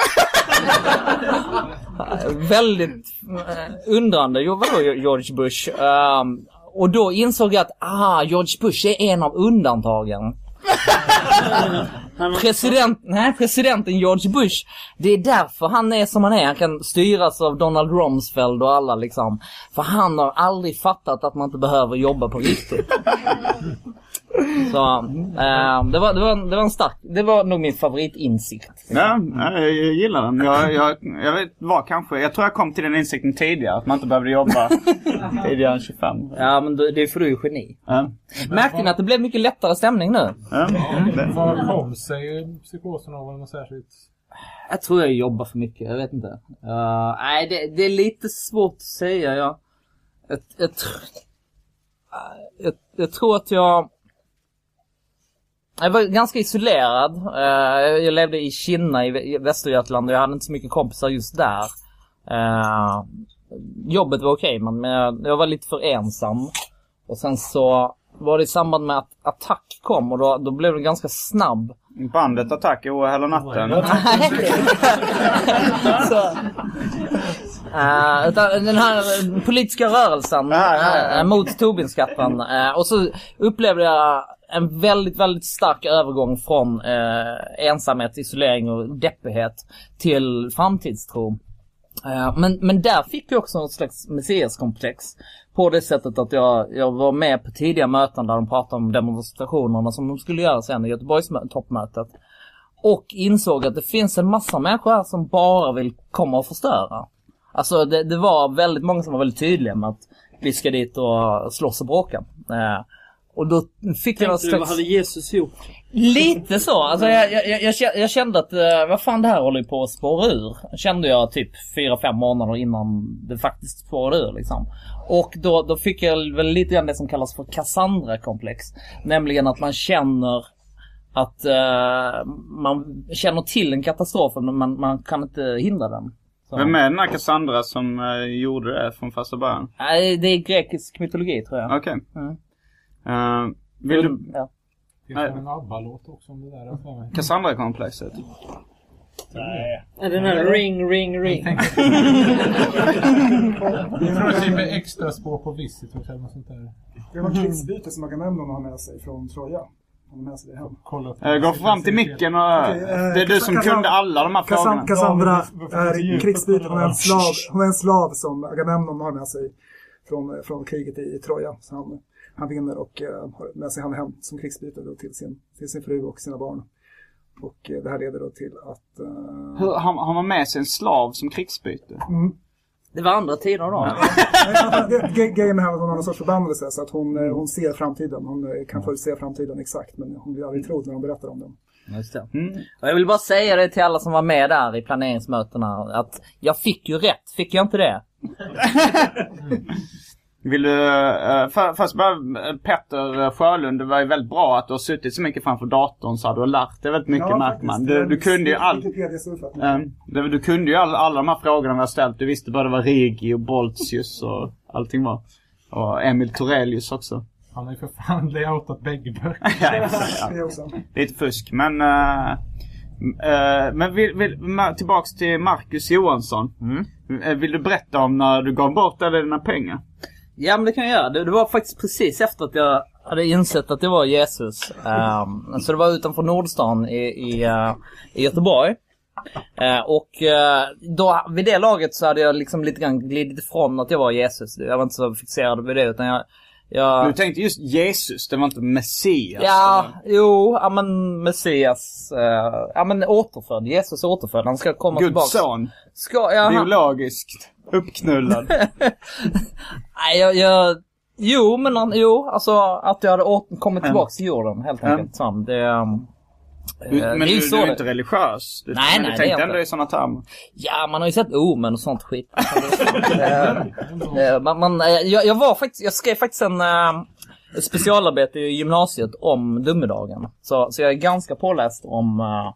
Väldigt eh, undrande. Jo, vadå George Bush? Ehm, och då insåg jag att, ah, George Bush är en av undantagen. President, nej, presidenten George Bush. Det är därför han är som han är. Han kan styras av Donald Rumsfeld och alla liksom. För han har aldrig fattat att man inte behöver jobba på riktigt. Så, eh, det, var, det, var, det var en stark, det var nog min favoritinsikt. Ja, ja, jag gillar den. Jag, jag, jag vet, var kanske, jag tror jag kom till den insikten tidigare. Att man inte behövde jobba tidigare än 25. Ja men det, det är för du är geni. Ja. Märkte ni att det blev mycket lättare stämning nu? Ja. Vad kom sig psykosen av? Var det särskilt? Jag tror jag jobbar för mycket, jag vet inte. Uh, nej, det, det är lite svårt att säga. Jag, jag, jag, jag, jag tror att jag... Jag var ganska isolerad. Eh, jag levde i Kinna i Vä- i Västergötland och jag hade inte så mycket kompisar just där. Eh, jobbet var okej men men jag, jag var lite för ensam. Och sen så var det i samband med att Attack kom och då, då blev det ganska snabb. Bandet Attack, O hela natten. Så, eh, utan den här politiska rörelsen eh, mot Tobinskatten. Eh, och så upplevde jag en väldigt, väldigt stark övergång från eh, ensamhet, isolering och deppighet till framtidstro. Eh, men, men där fick jag också något slags messiaskomplex. På det sättet att jag, jag var med på tidiga möten där de pratade om demonstrationerna som de skulle göra sen i Göteborgs toppmötet. Och insåg att det finns en massa människor här som bara vill komma och förstöra. Alltså det, det var väldigt många som var väldigt tydliga med att vi ska dit och slåss och bråka. Eh, och då fick jag någon Tänkte du, vad slags... hade Jesus gjort? Lite så. Alltså jag, jag, jag, jag kä- jag kände att, eh, vad fan det här håller ju på att spåra ur. Kände jag typ 4-5 månader innan det faktiskt spårade ur liksom. Och då, då fick jag väl lite grann det som kallas för Cassandra-komplex. Nämligen att man känner att eh, man känner till en katastrof men man, man kan inte hindra den. Så. Vem är den här Cassandra som eh, gjorde det från första början? Nej, det är grekisk mytologi tror jag. Okej. Mm. Eh, vill du... Ja. Det Nej. finns en ABBA-låt också om det där. jag. Cassandra-komplexet? Är den här ring, ring, ring? Jag tror det är typ extra spår på Visitor eller något sånt där. Det var krigsbyte som Agamemnon har med sig från Troja. Han har med sig det hem. Kolla upp Uh, gå fram till micken och... Eh, det är du som kunde alla de här frågorna. Cassan- Cassandra är krigsbyte. Hon är en slav, hon är en slav som Agamemnon har med sig från, från kriget i, i Troja. Så han, han vinner och eh, har med sig henne hem som krigsbyte då till, sin, till sin fru och sina barn. Och eh, det här leder då till att... eh, Hur, har, har man med sig en slav som krigsbyte? Det var andra tider då. Grejen med henne hon har någon sorts förbannelse så att hon, eh, hon ser framtiden. Hon kan förutse framtiden exakt men hon blir aldrig trodd när de berättar om den. Just det. Mm. Och jag vill bara säga det till alla som var med där i planeringsmötena att jag fick ju rätt. Fick jag inte det? Vill du... Uh, för, först bara, eh, Petter Sjölund, det var ju väldigt bra att du har suttit så mycket framför datorn så har du har lärt dig väldigt mycket märker man. Du, du kunde ju allt. Um, det, du kunde ju all, alla de här frågorna vi har ställt. Du visste bara det var Regi och Boltius och allting var. Och Emil Torelius också. Han har ju för fan layoutat bägge böcker. Ja, ja. Det också. Lite fusk men... eh, eh, men vill, vill, tillbaks till Marcus Johansson. Eh, Vill du berätta om när du gav bort alla dina pengar? Ja men det kan jag göra. Det, det var faktiskt precis efter att jag hade insett att det var Jesus. Ehm, så det var utanför Nordstan i, i, eh, i Göteborg. Eh, och eh, då, vid det laget så hade jag liksom lite grann glidit ifrån att jag var Jesus. Jag var inte så fixerad vid det utan jag... jag Du tänkte just Jesus, det var inte Messias. Ja, eller? jo, ja men Messias, eh, ja men återfödd. Jesus återfödd. Han ska komma Guds tillbaka. son. Ska, ja, Biologiskt. Uppknullad. nej, jag, jag, jo men han, jo, alltså att jag hade åter, kommit tillbaka till jorden helt enkelt. Så, det, ehm, Du, eh, men det är du, ju du så är det- inte religiös. Du, Nej, men nej, du tänkte jag ändå inte. i sådana termer. Ja, man har ju sett omen och sånt skit. Eh, eh, man, man, jag, jag var faktiskt, jag skrev faktiskt en eh, specialarbete i gymnasiet om domedagen. Så, så jag är ganska påläst om uh,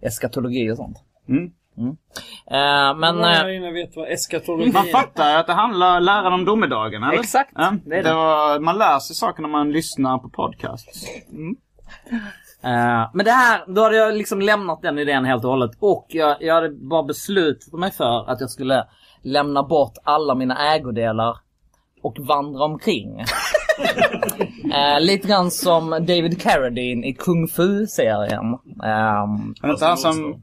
eskatologi och sånt. Mm. Eh, men... Många eh, här inne vet vad eskatologi Man fattar att det handlar läran om domedagen, eller? Exakt, Ja, det är det var, man lär sig saker när man lyssnar på podcasts. Eh, men det här, då hade jag liksom lämnat den idén helt och hållet. Och jag, jag hade bara beslutat mig för att jag skulle lämna bort alla mina ägodelar och vandra omkring. Eh, lite grann som David Carradine i Kung Fu-serien. Inte han som...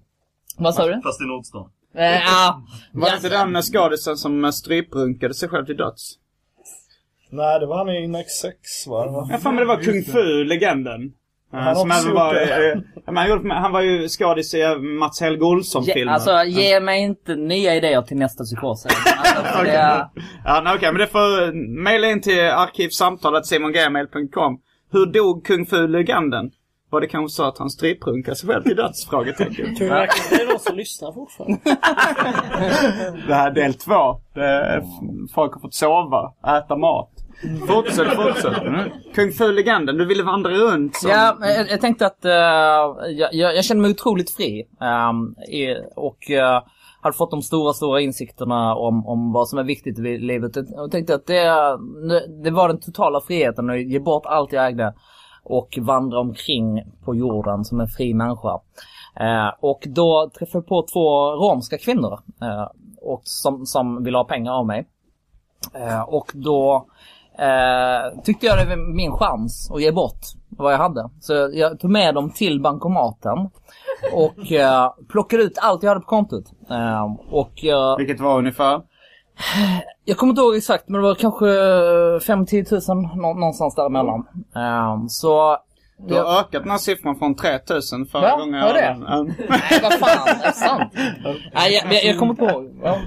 vad sa du? Fast i Nordstan. Eh, ja, Var det inte den skådisen som stryprunkade sig själv till döds? Nej, det var han i Next 6 va? Jag fan men det var Kung Fu-legenden. Eh, Han har som även var, eh, han, gjorde- han var ju skådis i Mats Helge Olsson-filmen. Ge, alltså ge mig inte nya idéer till nästa psykos. Alltså, för det, Ja, nej, okej, men det får mejla in till arkivsamtalet simongmail.com. Hur dog Kung Fu-legenden? Var det kanske så att han stryprunkade sig själv till döds? Frågetecken. Tror du verkligen det är någon som lyssnar fortfarande? Det här är del två. Det är, folk har fått sova, äta mat. Fortsätt, fortsätt. Mm. Kung Fu-legenden, du ville vandra runt som... Ja, jag, jag tänkte att eh, jag, jag, känner mig otroligt fri. ehm, i, och eh, hade fått de stora, stora insikterna om, om vad som är viktigt i livet. Jag tänkte att det, det var den totala friheten att ge bort allt jag ägde och vandra omkring på jorden som en fri människa. Eh, och då träffade jag på två romska kvinnor eh, och som, som ville ha pengar av mig. Eh, och då eh, tyckte jag det var min chans att ge bort vad jag hade. Så jag tog med dem till bankomaten och eh, plockade ut allt jag hade på kontot. Eh, och eh, Vilket var ungefär? Jag kommer inte ihåg exakt men det var kanske 5-10 000 nå- någonstans däremellan. Eh, så Du har ökat den här siffran från 3000 förra Va? gången jag det? Mm. Nej vad fan, är det sant? Nej jag, jag, jag kommer inte ihåg. Ja.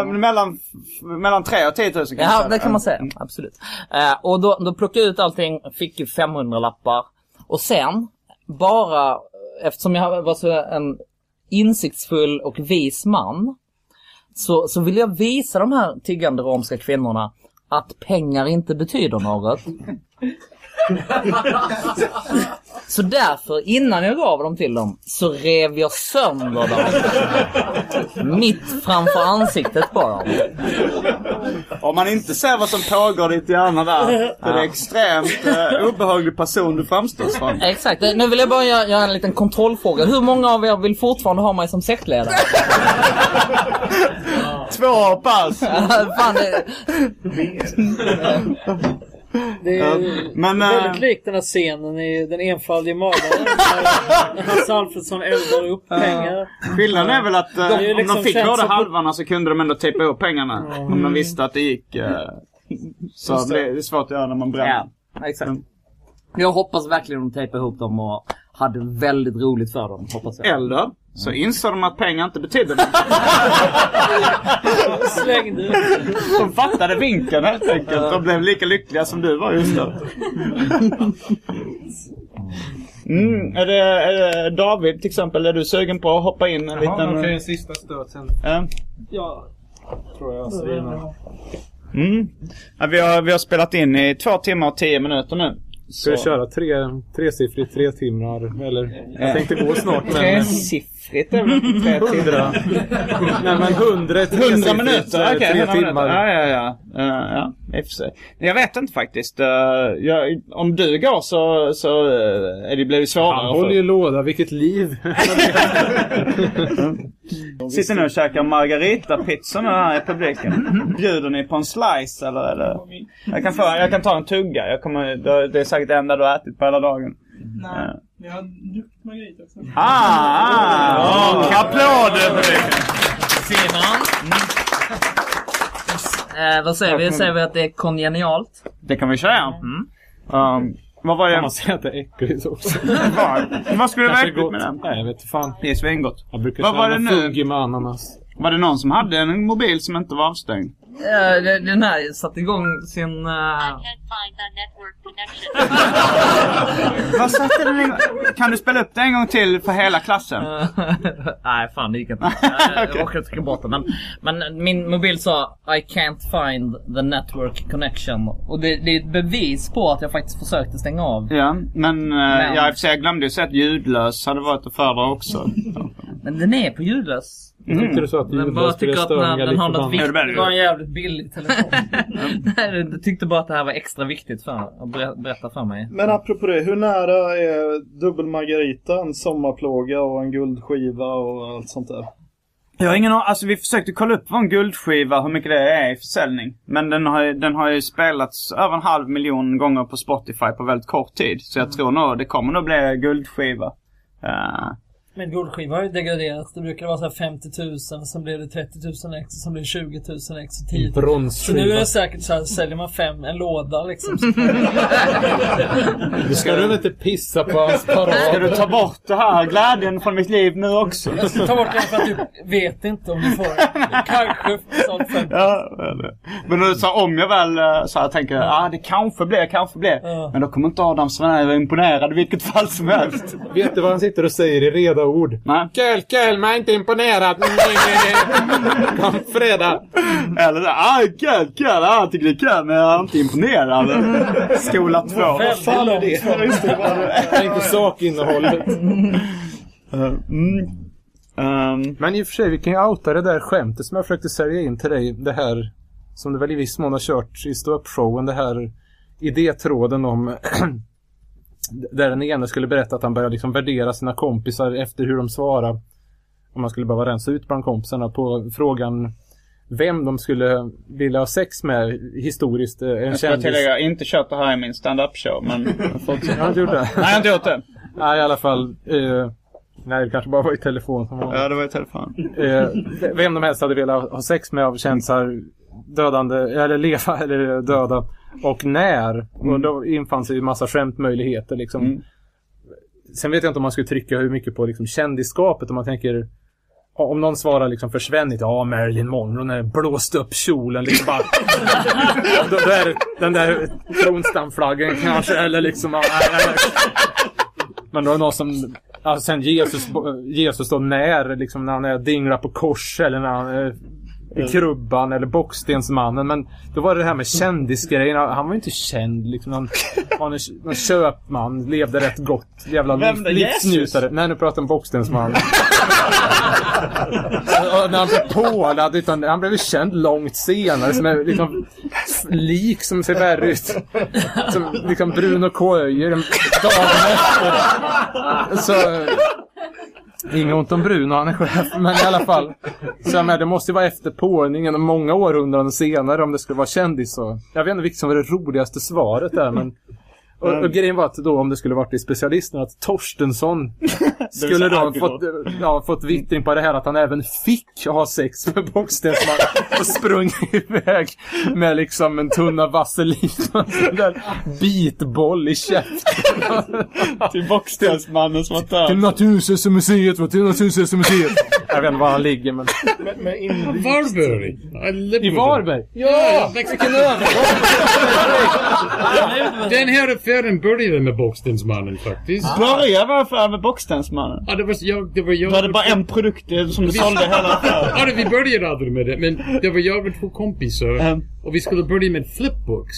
Äh, mellan, mellan 3 och 10 000 kan man Ja, det kan man säga. Absolut. Eh, och då, då plockade jag ut allting, fick 500 lappar Och sen, bara eftersom jag var så en insiktsfull och vis man. Så, så vill jag visa de här tiggande romska kvinnorna att pengar inte betyder något. Så därför, innan jag gav dem till dem, så rev jag sönder dem. Mitt framför ansiktet på dem. Om man inte ser vad som pågår i ditt hjärna där. Det är en extremt uh, obehaglig person du framstår som. Exakt. Nu vill jag bara göra, göra en liten kontrollfråga. Hur många av er vill fortfarande ha mig som sektledare? Två pass! Fan, det... Det är Men, eh, väldigt likt den här scenen i Den enfaldige mördaren. Hasse Alfredson eldar upp pengar. Skillnaden är väl att eh, De om liksom de fick båda halvarna så kunde de ändå tejpa ihop pengarna. Om de visste att det gick. eh, så Just det. det är svårt att göra när man bränner. Ja, exakt. Jag hoppas verkligen de tejpade ihop dem och hade väldigt roligt för dem. Hoppas jag. Eller så insåg de att pengar inte betyder något. Slängde ut. De fattade vinkeln helt enkelt och blev lika lyckliga som du var just då. Mm, är, det, är det David till exempel, är du sugen på att hoppa in en Jaha, liten... okej, en sista stöt sen. Ja. Ja. Tror jag svinar. Mm. Ja, vi, har, vi har spelat in i två timmar och tio minuter nu. Ska vi köra tre, tresiffrigt tre timmar? Eller? Jag tänkte gå snart men... Tresiffrigt är väl tre Hundra. Nej men hundra, 100 tresiffrigt, minuter? Okej, tre 100 timmar. minuter. Ja, ja, ja. Uh, ja, i och för sig. Jag vet inte faktiskt. Uh, jag, om du går så, så uh, är det, blir det svårare. Han håller ju låda, vilket liv. Sitter nu och käkar margarita-pizza nu här i publiken. Bjuder ni på en slice eller? det... jag, kan få, jag kan ta en tugga. Jag kommer, det är säkert det enda du har ätit på hela dagen. Nej, jag har druckit Margarita också. Ah! ah och applåder publiken! Simon. Eh, vad säger vi? Säger vi att det är kongenialt? Det kan vi säga. Um, vad var Kan det? man säga att det är äckligt också? Vad, skulle det vara äckligt gott. med den? Nej, jag vet fan. Det är svingott. Jag brukar Vad var köra det med nu? med ananas. Var det någon som hade en mobil som inte var avstängd? Det- den här satte igång sin... eh, Vad satte den igång? Kan du spela upp det en gång till för hela klassen? Nej, fan det gick inte. Jag jag råkade trycka bort den. Men, men min mobil sa I can't find the network connection. Och det, det är ett bevis på att jag faktiskt försökte stänga av. Ja, men, eh, Men- ja, jag glömde ju säga att ljudlös hade varit att fördra också. Men den är på ljudlös. Jag tyckte du sa att Den bara tycker att den, störningar den har något viktigt. Det var en jävligt billig telefon. Nej, du tyckte bara att det här var extra viktigt för att ber- berätta för mig. Men apropå det, hur nära är dubbel margarita en sommarplåga och en guldskiva och allt sånt där? Jag har ingen. Alltså vi försökte kolla upp vad en guldskiva, hur mycket det är i försäljning. Men den har, ju- den har ju spelats över en halv miljon gånger på Spotify på väldigt kort tid. Så jag tror nog det kommer nog bli guldskiva. Eh, Men guldskiva har ju degraderats. Det brukar vara så här 50 000, sen blir det 30 000 ex, sen blir det 20 000 ex och 10 000. Så nu är Bronsskiva. det säkert så här, säljer man fem, en låda liksom. Så Du ska du inte pissa på hans parad? Ska du ta bort det här glädjen från mitt liv nu också? jag ska ta bort den för att du vet inte om du får kanske sålt. Ja, men du sa om jag väl eh, så här tänker jag, ah, det kanske blir, kanske blir. Ja. Men då kommer inte Adam Svenär vara imponerad i vilket fall som helst. Vet du vad han sitter och säger i reda ord? Kul, kul, man är inte imponerad. Kom fredag. Eller så, ah kul, kul, ah, jag tycker det är kul men jag är inte imponerad. Skola två. Vad fan är det? Tänk på sakinnehållet. Eh, Mm. Ehm, Men i och för sig, vi kan ju outa det där skämtet som jag försökte sälja in till dig. Det här som du väl i viss mån har kört i ståuppshowen. Det här idétråden om där den ene skulle berätta att han började liksom värdera sina kompisar efter hur de svarar. Om man skulle behöva rensa ut bland kompisarna på frågan vem de skulle vilja ha sex med historiskt. eh, En jag ska kändis. tillägga, jag har inte kört det här i min stand-up show, men. Jag har inte gjort det. Nej, jag har inte gjort det. Nej, i alla fall. Eh, nej, det kanske bara var i telefon som var. Ja, det var i telefon. Eh, vem de helst hade velat ha sex med av kändisar dödande, eller leva eller döda. Och när. Och då infann sig ju massa skämtmöjligheter liksom. Mm. Sen vet jag inte om man skulle trycka hur mycket på liksom kändisskapet om man tänker om någon svarar liksom försvunnit, ja Marilyn Monroe när den blåste upp kjolen liksom bara. då, då är det den där kronstamflaggen kanske eller liksom. nej. Men då är det någon som, alltså sen Jesus, Jesus då när liksom när han är dinglar på kors eller när han i krubban eller bockstensmannen. Men då var det det här med kändisgrejen. Han var ju inte känd liksom. Han var en, en köpman, levde rätt gott. Jävla Vem liv, livsnjutare. Nej, nu pratar jag om bockstensmannen. När han blev pålad, utan han blev ju känd långt senare som är liksom lik som ser värre ut. Som liksom Bruno Koijer dagen efter. Så... Inget ont om Bruno, han är chef, men i alla fall. Så jag menar, det måste ju vara efter påningen och många århundraden senare om det skulle vara kändis så. Jag vet inte vilket som var det roligaste svaret där men och, och grejen var att då om det skulle varit i specialisten att Torstensson skulle då fått, ja, fått vittring på det här att han även fick ha sex med Bockstensman och sprungit iväg med liksom en tunna vaselin och en där bitboll i käften. Till Bockstensmannen som var Till död. Naturhistoriska museet? Till Naturhistoriska museet. Jag vet inte var han ligger men... Men, men in... Varberg! I Varberg? Ja! Vilken över! Den här affären började med Bockstensmannen faktiskt. Börja varför med Bockstensmannen? Ja, det var jag, det var jag. Du hade bara en produkt eh, som du sålde hela affären. Ja, det- vi började aldrig med det, men det var jag och två kompisar. Mm. Och vi skulle börja med flipbooks.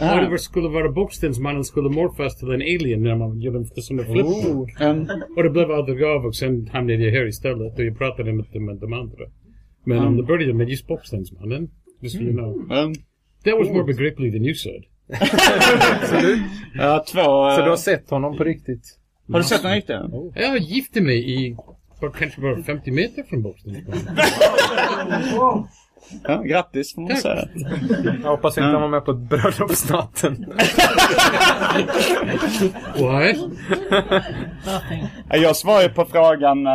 Ah. Och det var, skulle vara Bockstensmannen skulle morfas till en alien när man gjorde det som en flipbook. Mm. Och det blev aldrig av och sen hamnade jag här istället och jag pratade med, med de andra. Men om det började med just Bockstensmannen, just so you know. Mm. That was more begriplig than you said. Ja, två... eh, Så du har sett honom på riktigt? Har du sett den riktigt? Jag gifte mig i, kanske bara 50 meter från Bockstensmannen. Ja, grattis får man Tack. säga. Jag hoppas inte han var med på bröllopsnatten. Ja, Jag svarade på frågan eh,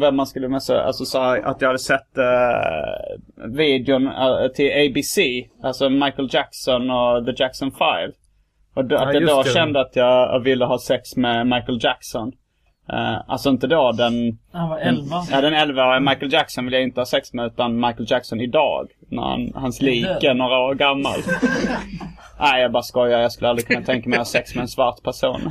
vem man skulle med sig, alltså sa att jag hade sett eh, videon eh, till ABC. Alltså Michael Jackson och The Jackson 5. Och då, Ja, att jag då det. kände att jag ville ha sex med Michael Jackson. Eh, alltså inte då den... Han var 11. Ja, den 11-åriga Michael Jackson vill jag inte ha sex med utan Michael Jackson idag. När han, hans lik är några år gammal. Nej, jag bara skojar. Jag skulle aldrig kunna tänka mig att ha sex med en svart person.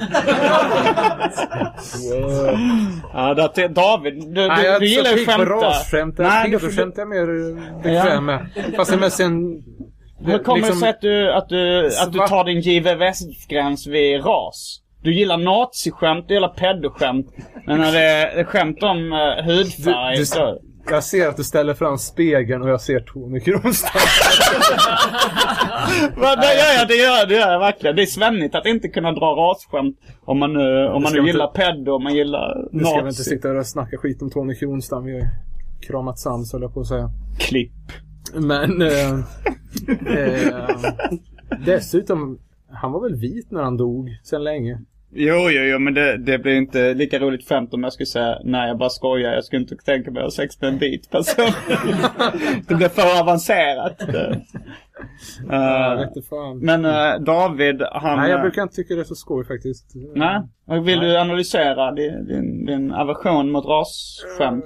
ja, det, det, David, du, du, Nej, jag är du inte gillar så ju pigg på skämta. rasskämt. Nej, du, Pedo-skämt är jag mer bekväm med. Fast det är mest en... hur kommer det liksom- sig att du, att du, att du tar din JVVS-gräns vid ras? Du gillar naziskämt, du gillar pedoskämt. Men när det är skämt om uh, hudfärg Du- så... Jag ser att du ställer fram spegeln och jag ser Tony Kronstad. Va, det gör jag, det gör, det gör jag verkligen. Det är svennigt att inte kunna dra rasskämt om man nu, om man nu gillar inte- pedo, om man gillar Nu ska vi inte sitta och snacka skit om Tony Kronstam. Vi har ju kramat sams höll jag på att säga. Klipp. Men... Eh, eh, dessutom, han var väl vit när han dog sen länge. Jo, jo, jo, men det, det blir inte lika roligt skämt om jag skulle säga nej, jag bara skojar. Jag skulle inte tänka mig att ha sex med en vit person. det blir för avancerat. Eh, fan. men eh, David, han... Nej, jag eh, brukar inte tycka det är så skoj faktiskt. Nej? Och vill du analysera din, din, din aversion mot rasskämt?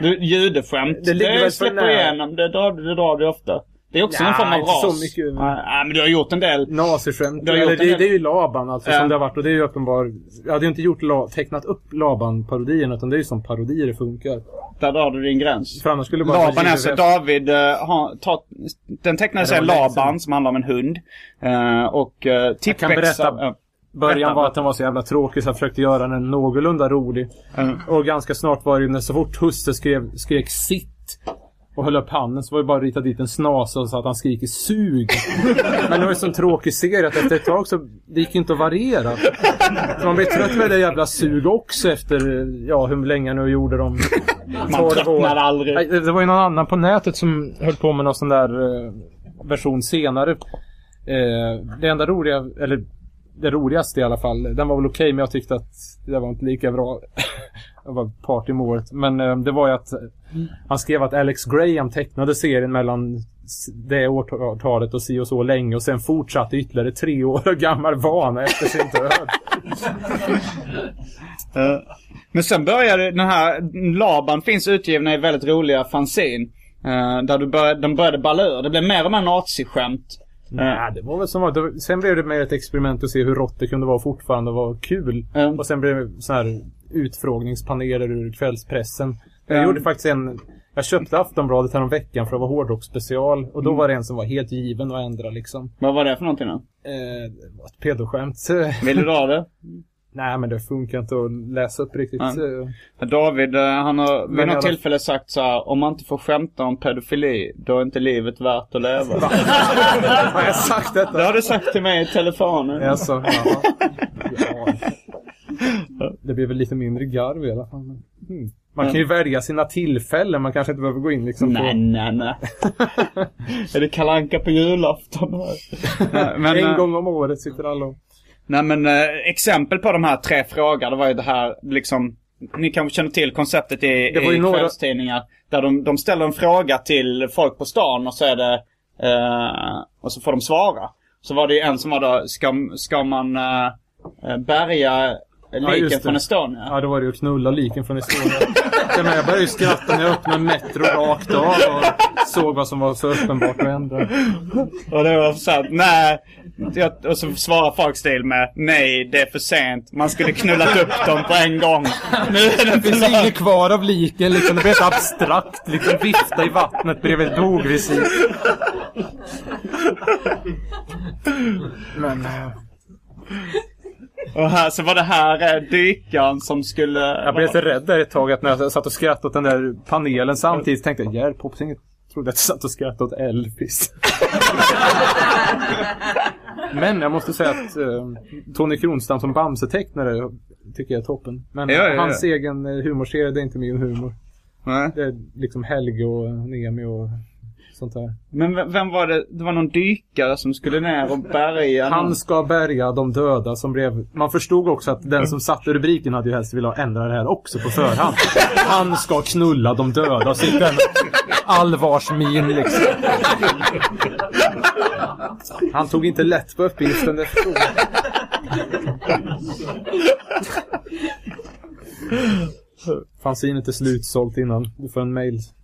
Du, judeskämt, Det det, släpper igenom. Det drar, det drar du ofta. Det är också Ja, en form av ras. så mycket. Nej, men du har gjort en del. Naziskämt. Har det, del- det är ju Laban alltså Ja. som det har varit och det är ju uppenbar. Jag hade ju inte gjort la, tecknat upp Laban-parodien utan det är ju som parodier det funkar. Där drar du din gräns. För annars skulle bara Laban är så JVF. David, uh, har, ta, den Ja, var länge Laban som handlar om en hund. Uh, och uh, berätta ja. Början var att den var så jävla tråkig så jag försökte göra den någorlunda rolig. Och ganska snart var det ju när så fort husse skrev, skrek sitt och höll upp handen så var det bara att rita dit en snasa och så att han skriker sug. Men det var ju en sån tråkig serie att efter ett tag så det gick inte att variera. Så man blev trött med det jävla sug också efter, ja hur länge nu gjorde de. Man 12 år. tröttnar aldrig. Det var ju någon annan på nätet som höll på med någon sån där eh, version senare. Eh, det enda roliga, eller det roligaste i alla fall, den var väl okej men jag tyckte att det var inte lika bra. Var part i målet. Men eh, det var ju att han skrev att Alex Graham tecknade serien mellan det årtalet och si och så länge och sen fortsatte ytterligare tre år gammal vana efter sin död. Eh, Men sen började den här, Laban finns utgivna i väldigt roliga fanzine. eh, där du började, de började balla ur. Det blev mer och mer naziskämt. Nej, det var väl som det- Sen blev det mer ett experiment att se hur rått det kunde vara fortfarande vara kul. Mm. Och sen blev det så här utfrågningspaneler ur kvällspressen. Jag gjorde faktiskt en... Jag köpte Aftonbladet här om veckan för att vara hårdrocksspecial. Och då Mm. var det en som var helt given att ändra liksom. Vad var det för någonting då? Eh, det var ett pedoskämt. Vill du dra det? Nej, men det funkar inte att läsa upp riktigt. Nej. Eh, David, eh, han har vid Men något jag- tillfälle sagt så här, om man inte får skämta om pedofili, då är inte livet värt att leva. Har jag sagt detta? Det har du sagt till mig i telefonen. Alltså, ja. Det blir väl lite mindre garv i alla fall. Men, hmm. Man kan ju välja sina tillfällen. Man kanske inte behöver gå in liksom Nej, på... nej, nej. är det kalanka på julafton? Nej, men, en eh, gång om året sitter alla och... Nej men eh, exempel på de här tre frågorna, var ju det här liksom ni kanske känner till konceptet i, Det var i några- kvällstidningar. Där de, de ställer en fråga till folk på stan och så är det... Eh, och så får de svara. Så var det ju en som var då, ska, ska man eh, eh, bärga liken det. från Estonia? Ja, då var det ju att knulla liken från Estonia. Ja, men jag började ju skratta när jag öppnade Metro rakt av och såg vad som var så uppenbart att ändra. Och det var så här, nej. Och så svarar folk stil med, nej det är för sent. Man skulle knullat upp dem på en gång. Nu är det Det finns inget kvar av liken liksom. Det blir ett abstrakt liksom vifta i vattnet bredvid ett bogvisir. Men... eh, Och här, så var det här eh, dykaren som skulle... Jag blev lite rädd där ett tag att när jag satt och skrattade åt den där panelen samtidigt tänkte jag Järp hoppas ingen trodde att jag satt och skrattade åt Elvis. Men jag måste säga att eh, Tony Kronstam som Bamse-tecknare tycker jag är toppen. Men Ja, ja, ja. hans egen eh, humorserie, det är inte min humor. Nej. Det är liksom Helge och Nemi och sånt där. Men vem var det? Det var någon dykare som skulle ner och bärga någon. Han ska bärga de döda som blev... Man förstod också att den som satte rubriken hade ju helst velat ändra det här också på förhand. Han ska knulla de döda sitta en allvarsmin liksom. Han tog inte lätt på uppgiften, det förstod jag. Fanzinet är slutsålt innan du får en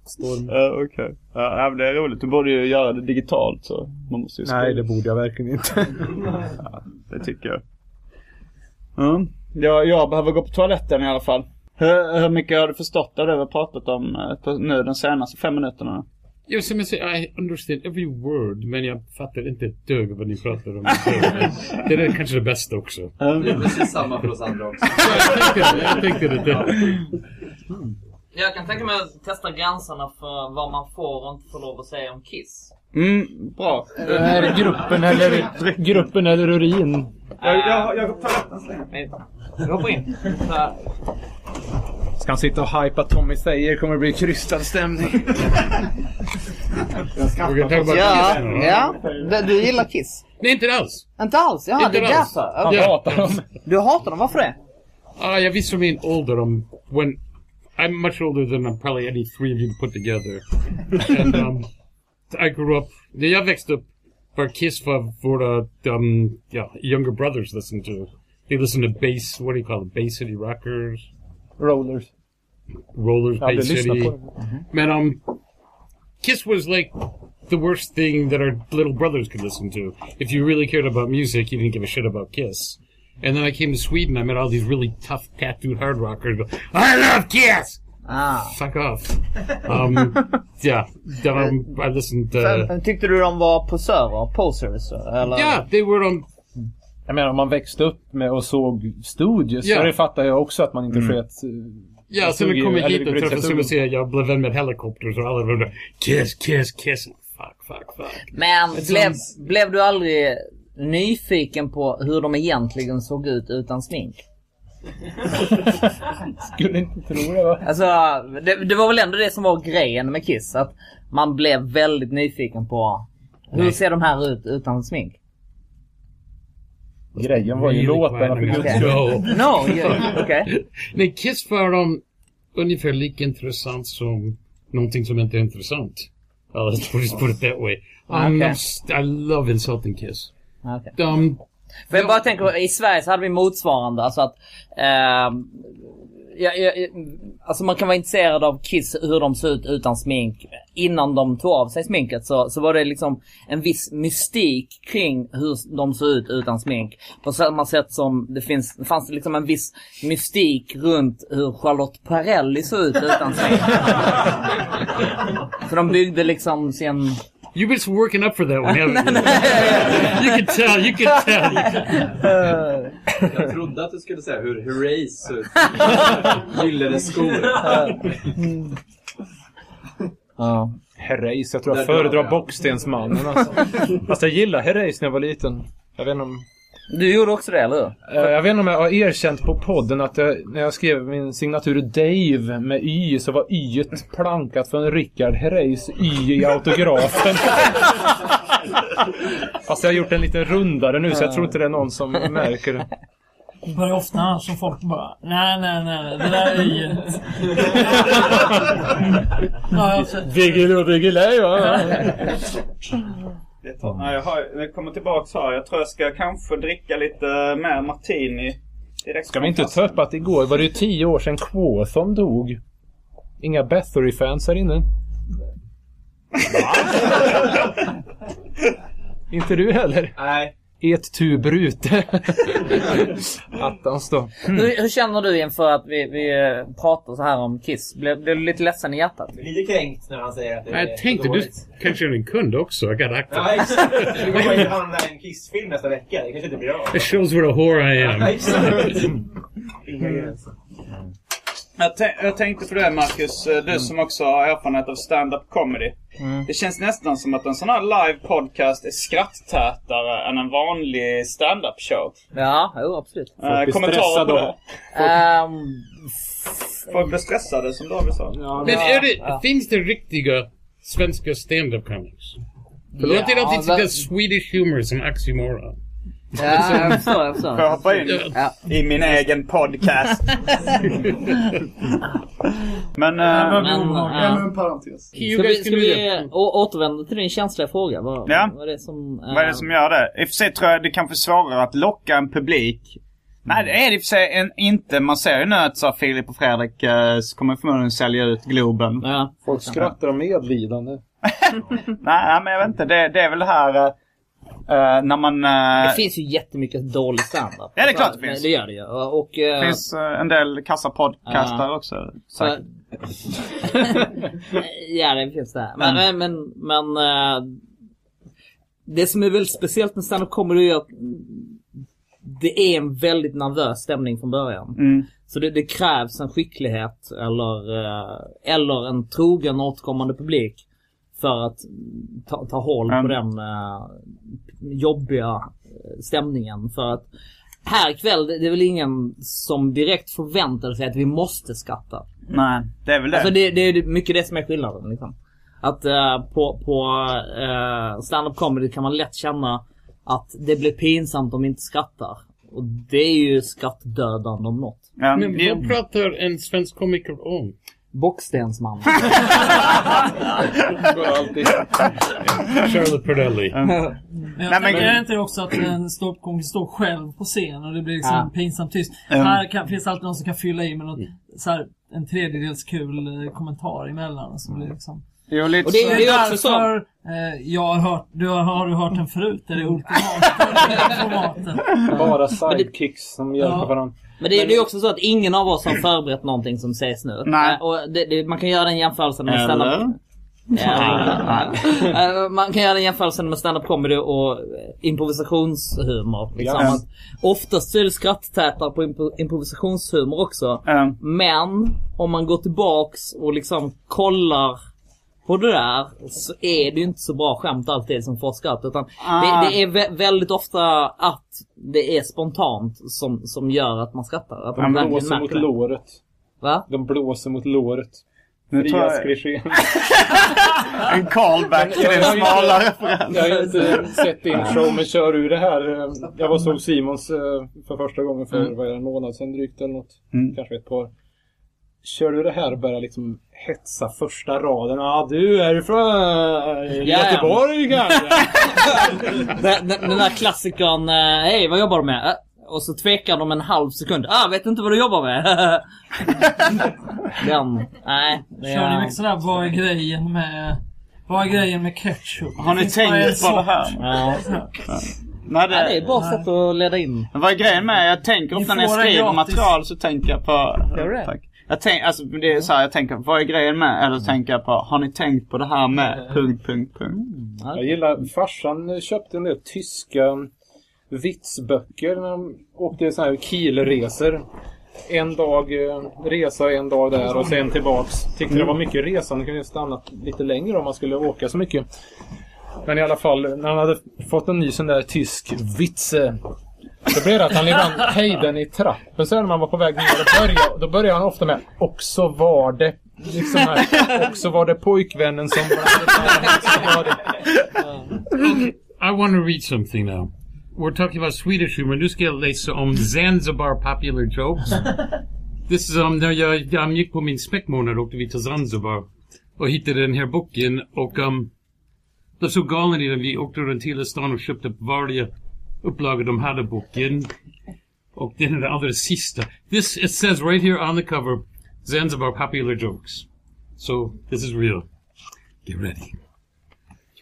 mailstorm. Ja, okej. Ja, men det är roligt. Du borde ju göra det digitalt så. Man måste ju Nej, det borde jag verkligen inte. ja, det tycker jag. Mm. Ja, jag behöver gå på toaletten i alla fall. Hur, hur mycket har du förstått av det vi har pratat om eh, på, nu de senaste fem minuterna? Ja, som jag säger, I understand every word, men jag fattar inte ett dugg vad ni pratar om. det är kanske det bästa också. Det är precis samma för oss andra också. jag tänkte det. Jag tänkte det. det. Jag kan tänka mig att testa gränserna för vad man får och inte får lov att säga om Kiss. Mm, bra. Är det gruppen eller, gruppen eller urin? Jag, jag, jag tar upp den så länge. Hoppa in. Så här. Ska han sitta och hypa Tommy Thayer kommer det bli krystad stämning. Ja, ja. Du, du gillar Kiss? Nej, inte alls. Inte alls? Jaha, det är Inte alls. därför? Han Okej. hatar dem. Du hatar dem? Varför det? Ah, jag visste min ålder om when I'm much older than probably any three of you put together. And um, I grew up. När jag växte upp var Kiss var våra um, yeah, younger brothers listened to. They listened to bass. What do you call it? Bass City Rockers, Rollers. Rollers, Jag Bass City. på dem. Man, um, Kiss was like the worst thing that our little brothers could listen to. If you really cared about music, you didn't give a shit about Kiss. And then I came to Sweden. I met all these really tough tattooed hard rockers. Go, I love Kiss. Ah. Fuck off. Um, yeah, um, I listened. Uh, Sen, tyckte du de var posörer? Posers? Eller? yeah, they were um, Jag menar om man växte upp med och såg Studios Ja. så det fattar jag också att man inte Mm. sket... eh, Ja, sen kom vi eller hit och brydde sig träffade ett som dugg. du säger, jag blev vän med Helicopters och alla undrar Kiss, kiss, kiss. Fuck, fuck, fuck. Men blev, blev du aldrig nyfiken på hur de egentligen såg ut utan smink? Skulle inte tro det va? Alltså, det, det var väl ändå det som var grejen med Kiss. Att man blev väldigt nyfiken på hur Nej. ser de här ut utan smink? Grejen var ju Really låtarna för guds Okay. skull. No, yeah, okej. Nej, Kiss var de ungefär lika intressant som någonting som inte är intressant. Uh, let's just put it that way. I'm Okay. not, I love insulting Kiss. Okej. De, För jag bara tänker, i Sverige så hade vi motsvarande. Alltså att... ja, ja, ja, alltså man kan vara intresserad av Kiss, hur de såg ut utan smink. Innan de tog av sig sminket så, så var det liksom en viss mystik kring hur de såg ut utan smink. På samma sätt som det finns, det fanns liksom en viss mystik runt hur Charlotte Perrelli såg ut utan smink. så de byggde liksom sin... you was working up for that one, haven't you? you could tell, you could tell. You. Jag trodde att du skulle säga hur ut. Gyllene skor. Ja. Herreys, jag tror jag föredrar. Bockstensmannen alltså. Fast jag gillar Herreys när jag var liten. Jag vet inte om... Du gjorde också det, eller hur? Eh, Jag vet inte om jag har erkänt på podden att jag, när jag skrev min signatur Dave med Y så var Y plankat från Rickard Herreys Y i autografen. Fast jag har gjort en lite rundare nu så jag tror inte det är någon som märker det. Det börjar ofta annars som folk bara Nej, nej, nej. Det där är ju... ja. Diggiloo diggiley va? Det tar, nej, jag, har, jag kommer tillbaks här. Jag tror jag ska kanske dricka lite mer martini. Direkt Ska vi inte ta upp att igår var det ju tio år sedan Quathon dog? Inga Bathory-fans här inne? inte du heller? Nej. Et tu brute. Attans då. Hur, hur känner du inför att vi, vi eh, pratar så här om Kiss? Blev, blev du lite ledsen i hjärtat? Lite kränkt när han säger att det är Jag tänkte du dåligt. kanske är en kund också. I got Ja, active. exakt. Det kommer ju handla en Kiss-film nästa vecka. Det kanske inte blir av. It shows what a whore I am. Ja, exakt. Inga gränser. Jag, jag tänkte på det Marcus, eh, du som också har erfarenhet av stand-up comedy. Det känns nästan som att en sån här live podcast är skratttätare än en vanlig stand-up show. Ja, jo absolut. Eh, blir kommentarer på stressade det? Ehm, Folk blir stressade som David sa. Men är det, finns det riktiga svenska stand-up comics? Låter det alltid sitta Swedish humor som oxymoron. Ja, jag förstår, jag Får jag förstår. hoppa in Ja. i min egen podcast? Men... Det eh, men. Ännu en parentes. Ska vi, ska återvända till din känsliga fråga? Vad, Ja. vad är det som... eh, Vad är det som gör det? I och för sig tror jag det kanske är svårare att locka en publik. Nej, det är det i och för sig en, inte. Man ser ju nu att så Filip och Fredrik eh, kommer förmodligen sälja ut Globen. Ja. Folk skrattar om medlidande. Nej, men jag vet inte. Det, det är väl det här eh, när man... eh, Det finns ju jättemycket dålig standup. Ja, det är klart det Men finns. Det gör det ju. Och... eh, Det finns eh, en del kassapodcastar Ja. också. så- Säkert. ja, det finns det. Men, men, men, men eh, det som är väldigt speciellt med stand-up comedy är att det är en väldigt nervös stämning från början. Mm. Så det, det krävs en skicklighet eller, eh, eller en trogen återkommande publik för att ta, ta håll på Mm. den eh, jobbiga eh, stämningen. För att här ikväll, det det är väl ingen som direkt förväntar sig att vi måste skratta. Nej, det är väl det. Alltså det, det är mycket det som är skillnaden liksom. Att eh, på, på uh, stand-up comedy kan man lätt känna att det blir pinsamt om vi inte skrattar. Och det är ju skrattdödande om något. ja, Men det- vad pratar en svensk komiker om? Bockstensman. Charlotte Perrelli. Men jag tänker, men- är det inte också att en ståuppkomiker står själv på scen och det blir liksom Ja. pinsamt tyst. Mm. Här kan, finns det alltid någon som kan fylla i med något, så här, en tredjedels kul eh, kommentar emellan. Så blir det liksom. Jo, lite Och det, så. det är också så. Eh, jag har hört, du har, har du hört den förut? Det är det ultimata formatet. Bara sidekicks som hjälper Ja. varandra. Men det, det är också så att ingen av oss har förberett någonting som sägs nu. Nej. Eh, Och det, det, man kan göra den jämförelsen med stand-up. Ja. Eh, Man kan göra en jämförelse med stand-up comedy och eh, improvisationshumor. Liksom. Ja. Oftast så är det skrattätare på improvisationshumor också. Men om man går tillbaks och liksom kollar på det där så är det ju inte så bra skämt alltid som får skratt. Utan Ah. det, det är vä- väldigt ofta att det är spontant som, som gör att man skrattar. Att man De blåser mot det. låret. Va? De blåser mot låret. Nu tror jag- Frias kliché. En callback till din Jag har ju smala inte- referens. Jag har inte sett din show, men kör du det här? Jag var såg Simons eh, för första gången för Mm. vad är det, en månad sedan drygt eller något. Mm. Kanske ett par. Kör du det här och börjar liksom hetsa första raden? Ja, ah, du är från uh, Ja. Göteborg kanske? den, den, den där klassikern, eh, hej vad jobbar du med? Eh, Och så tvekar de en halv sekund. Ah, vet inte vad du jobbar med. den, nej. det Kör ni är- mycket sådär, vad är grejen med... Vad är grejen med ketchup? Har ni tänkt på det här? Ja. Nej, det, Ja, det är bra sätt att leda in. Men vad är grejen med? Jag tänker ofta när jag skriver material så tänker jag på... Gör du det? Tack. Jag tänk, alltså det är så här, jag tänker, vad är grejen med? Eller tänker jag på, har ni tänkt på det här med... Punkt, punkt, punkt. Jag gillar, farsan köpte en del tyska vitsböcker när de åkte så här Kielresor. En dag eh, resa, en dag där och sen tillbaks. Tyckte det var mycket resande, kunde ju stannat lite längre om man skulle åka så mycket. Men i alla fall, när han hade fått en ny sån där tysk vitse. Då blev det att han ibland hejde den i trappen sen när man var på väg ner och började, då började han ofta med Och så var det liksom här, Och så var det pojkvännen som var det. Okay, I want to read something now. We're talking about Swedish humor. Nu ska jag läsa om Zanzibar popular jokes. This is um, när jag, jag gick på min smäckmånad åkte vi till Zanzibar och hittade den här boken och um, blev så galen i den. Vi åkte runt hela stan och köpte varje upplaga de hade boken. Och den är den allra sista. This, it says right here on the cover, Zanzibar popular jokes. So, this is real. Get ready.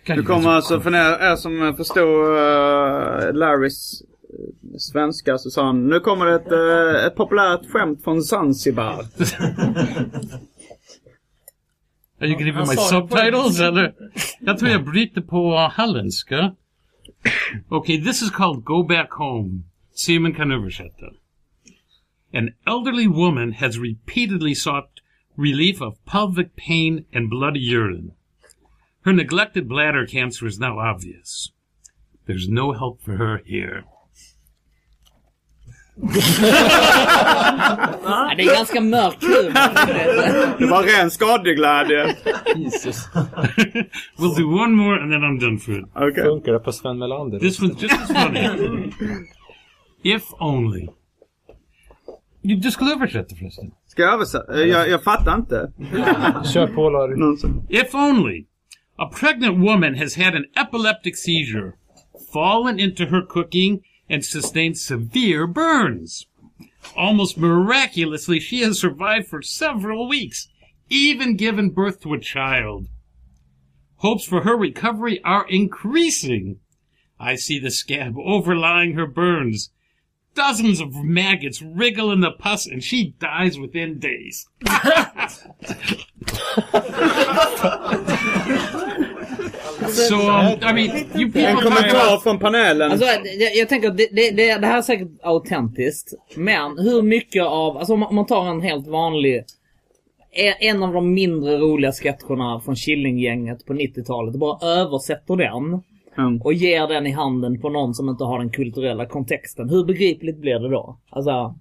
Du kommer alltså, för er, som förstår uh, Larrys eh, svenska så sa han, nu kommer det ett, eh, ett populärt skämt från Zanzibar. Are you giving på subtitles? Eller? Jag tror jag bryter på halländska. Okay, this is called Go Back Home. Simon kan översätta. An elderly woman has repeatedly sought relief of pelvic pain and bloody urine. Her neglected bladder cancer is now obvious. There's no help for her here. Ja, det är ganska mörk humor. Det var ren skadeglädje. Jesus. We'll do one more and then I'm done for it. Okay. Funkar det på Sven Melander? This one's just as funny. if only. Du, du skulle översätta förresten. Ska jag översätta? Eh, Jag, jag fattar inte. Kör på Larry. If only a pregnant woman has had an epileptic seizure, fallen into her cooking, and sustained severe burns. Almost miraculously, she has survived for several weeks, even given birth to a child. Hopes for her recovery are increasing. I see the scab overlying her burns. Dozens of maggots wriggle in the pus, and she dies within days. so, um, I mean, you people En kommentar från panelen. Alltså, jag, jag tänker att det, det, det, det här är säkert autentiskt. Men hur mycket av, alltså om man, om man tar en helt vanlig en- en av de mindre roliga sketcherna från Killinggänget på 90-talet och bara översätter den Mm. och ger den i handen på någon som inte har den kulturella kontexten. Hur begripligt blir det då? Alltså,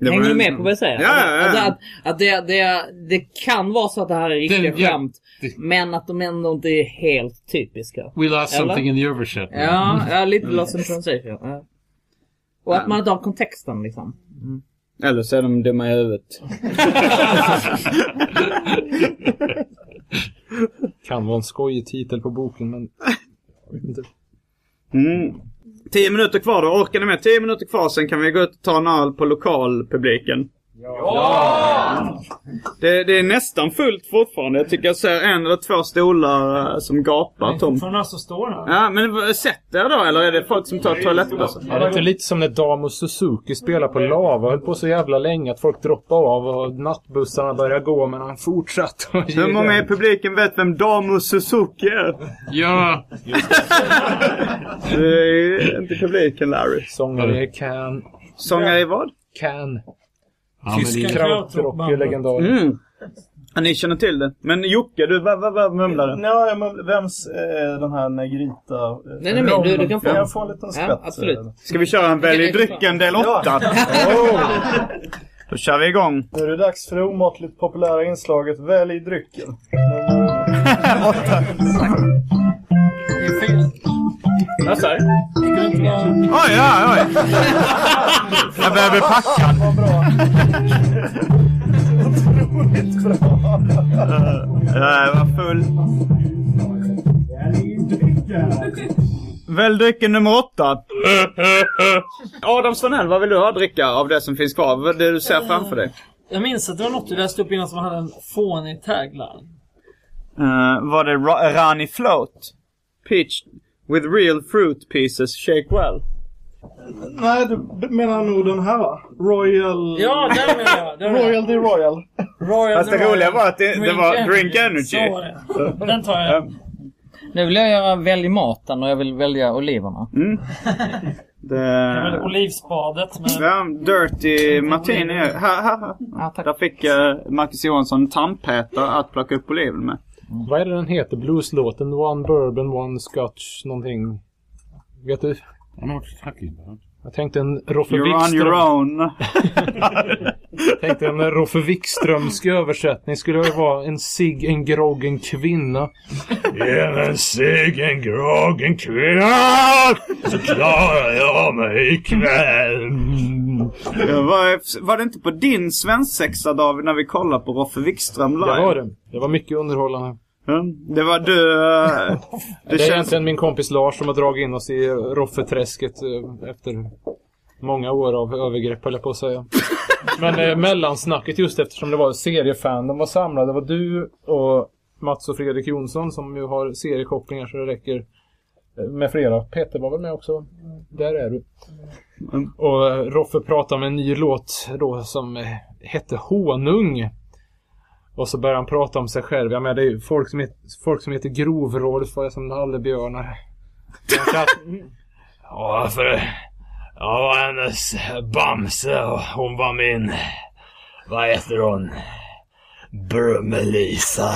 hänger du med på vad jag säger? Ja, ja, ja. Alltså att, att det, det, det kan vara så att det här är riktiga Det- ja, skämt, men att de ändå inte är helt typiska. we lost Eller? something in the översättning. Ja, ja lite lost in translation. Ja. Och att man inte har kontexten liksom. Eller så är de dumma i huvudet. Kan vara en skojig titel på boken men... jag vet inte. Mm. Tio minuter kvar då. Orkar ni med? Tio minuter kvar sen kan vi gå ut och ta en öl på lokalpubliken. Ja! Det, det är nästan fullt fortfarande. Jag tycker jag ser en eller två stolar eh, som gapar tomt. Från oss som står här. Ja, men sätt er då eller är det folk som tar toalettplatser? Är det inte lite som när Damo Suzuki spelar på lava? Höll på så jävla länge att folk droppade av och nattbussarna började gå men han fortsatte. Hur många i publiken vet vem Damo Suzuki är? Ja! Du är inte publiken Larry. Sångare i Can. Sångare i vad? Can. Ja, Tysk men det- krautrock legendar. Mm. Ja, ni känner till det. Men Jocke, du vad, vad, vad mumlar du? Ja, jag mumlar- vems är den här Negrita? eh, Nej, nej, men du- du kan få. Kan jag få en liten Ja, skvätt? absolut. eh? Ska vi köra en Välj drycken del 8? Ja. Då kör vi igång. Nu är det dags för det omåttligt populära inslaget Välj drycken. Sa? Oj, oj, oj. Jag börjar bli packad. Otroligt bra. Jag var full. Välj drycken nummer åtta. Adam Svanell, vad vill du ha dricka av det som finns kvar? Vad är det du ser framför dig? Jag minns att det var något du läste upp innan som hade en fånig tagline. Uh, var det Ra- Rani Float? Peach with real fruit pieces, shake well. Nej, du menar nog den här va? Royal... Ja, den menar jag. Den. Royal the Royal. Royal Fast det Royal roliga var att det, det var Drink Så Energy. var det. Den tar jag. Nu vill jag göra välj maten och jag vill välja oliverna. Mm. Jag väljer Det... olivspadet med... Ja, Dirty Martini. Här, här, här. Där fick uh, Marcus Johansson tandpetare att plocka upp oliven med. Vad är det den heter? Blueslåten? One bourbon, one scotch, någonting. Vet du? I know what you're talking about. Jag tänkte en Roffe You're on Wikström. your own. Jag tänkte en Roffe Wikströmsk översättning skulle ju vara en sig, en grogg, en kvinna. Ge en sig, en grogg, en kvinna så klarar jag mig ikväll. Var, var det inte på din svensexa David när vi kollade på Roffe Wikström live? Det var det. Det var mycket underhållande. Ja, det var du... eh, Det, är känns- egentligen min kompis Lars som har dragit in oss i Roffeträsket eh, efter många år av övergrepp höll jag på att säga. Men eh, mellansnacket just eftersom det var seriefan. De var samlade. Det var du och Mats och Fredrik Jonsson som ju har seriekopplingar så det räcker eh, med flera. Peter var väl med också? Där är du. Och Roffe pratade om en ny låt då som hette Honung. Och så börjar han prata om sig själv. Jag menar, det är ju folk som heter, folk som heter grovråd och är som nallebjörnar. Ja, för jag var hennes Bamse och hon var min... Vad heter hon? Brummelisa.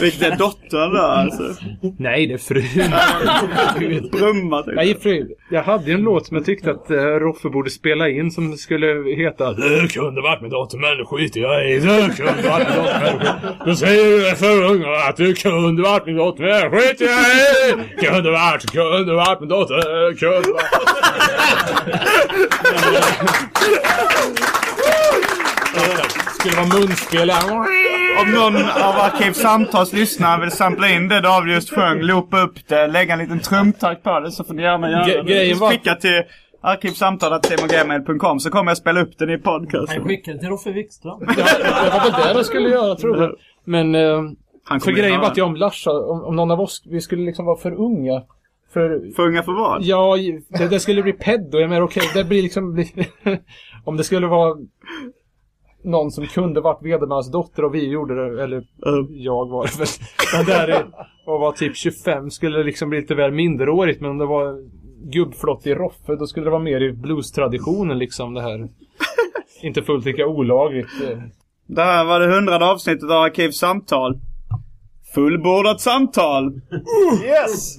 Vilket är dottern då alltså? Nej, det är frun. Brumma. Nej, fru. Jag hade ju en låt som jag tyckte att uh, Roffe borde spela in som skulle heta Du kunde varit min dotter men det skiter jag i. Du kunde varit min dotter men Då säger du för unga att du kunde varit min dotter men det skiter jag i. Kunde varit, kunde varit min dotter, kunde varit. skulle vara munspel här. Om någon av Arkivsamtals lyssnare vill sampla in det David just sjöng, loopa upp det, lägga en liten trumtakt på det så får ni gärna göra Ge- det. var- Skicka till arkivsamtal.simongmail.com så kommer jag spela upp den i podcast. Han skickade till Roffe Wikström. Ja, det var väl det de skulle göra tror jag. Men eh, Han för grejen var att jag om Larsa, om, om någon av oss, vi skulle liksom vara för unga. För, för unga för vad? Ja, det, det skulle bli peddo. Jag menar okej, det blir liksom... om det skulle vara någon som kunde varit Vedermans dotter och vi gjorde det, eller jag var det väl. Men där är, och var typ 25 skulle liksom bli lite väl minderårigt. Men om det var gubbflott i Roffe då skulle det vara mer i blues-traditionen liksom det här. Inte fullt lika olagligt. Det här var det hundrade avsnittet av Arkivsamtal. Fullbordat samtal! Yes!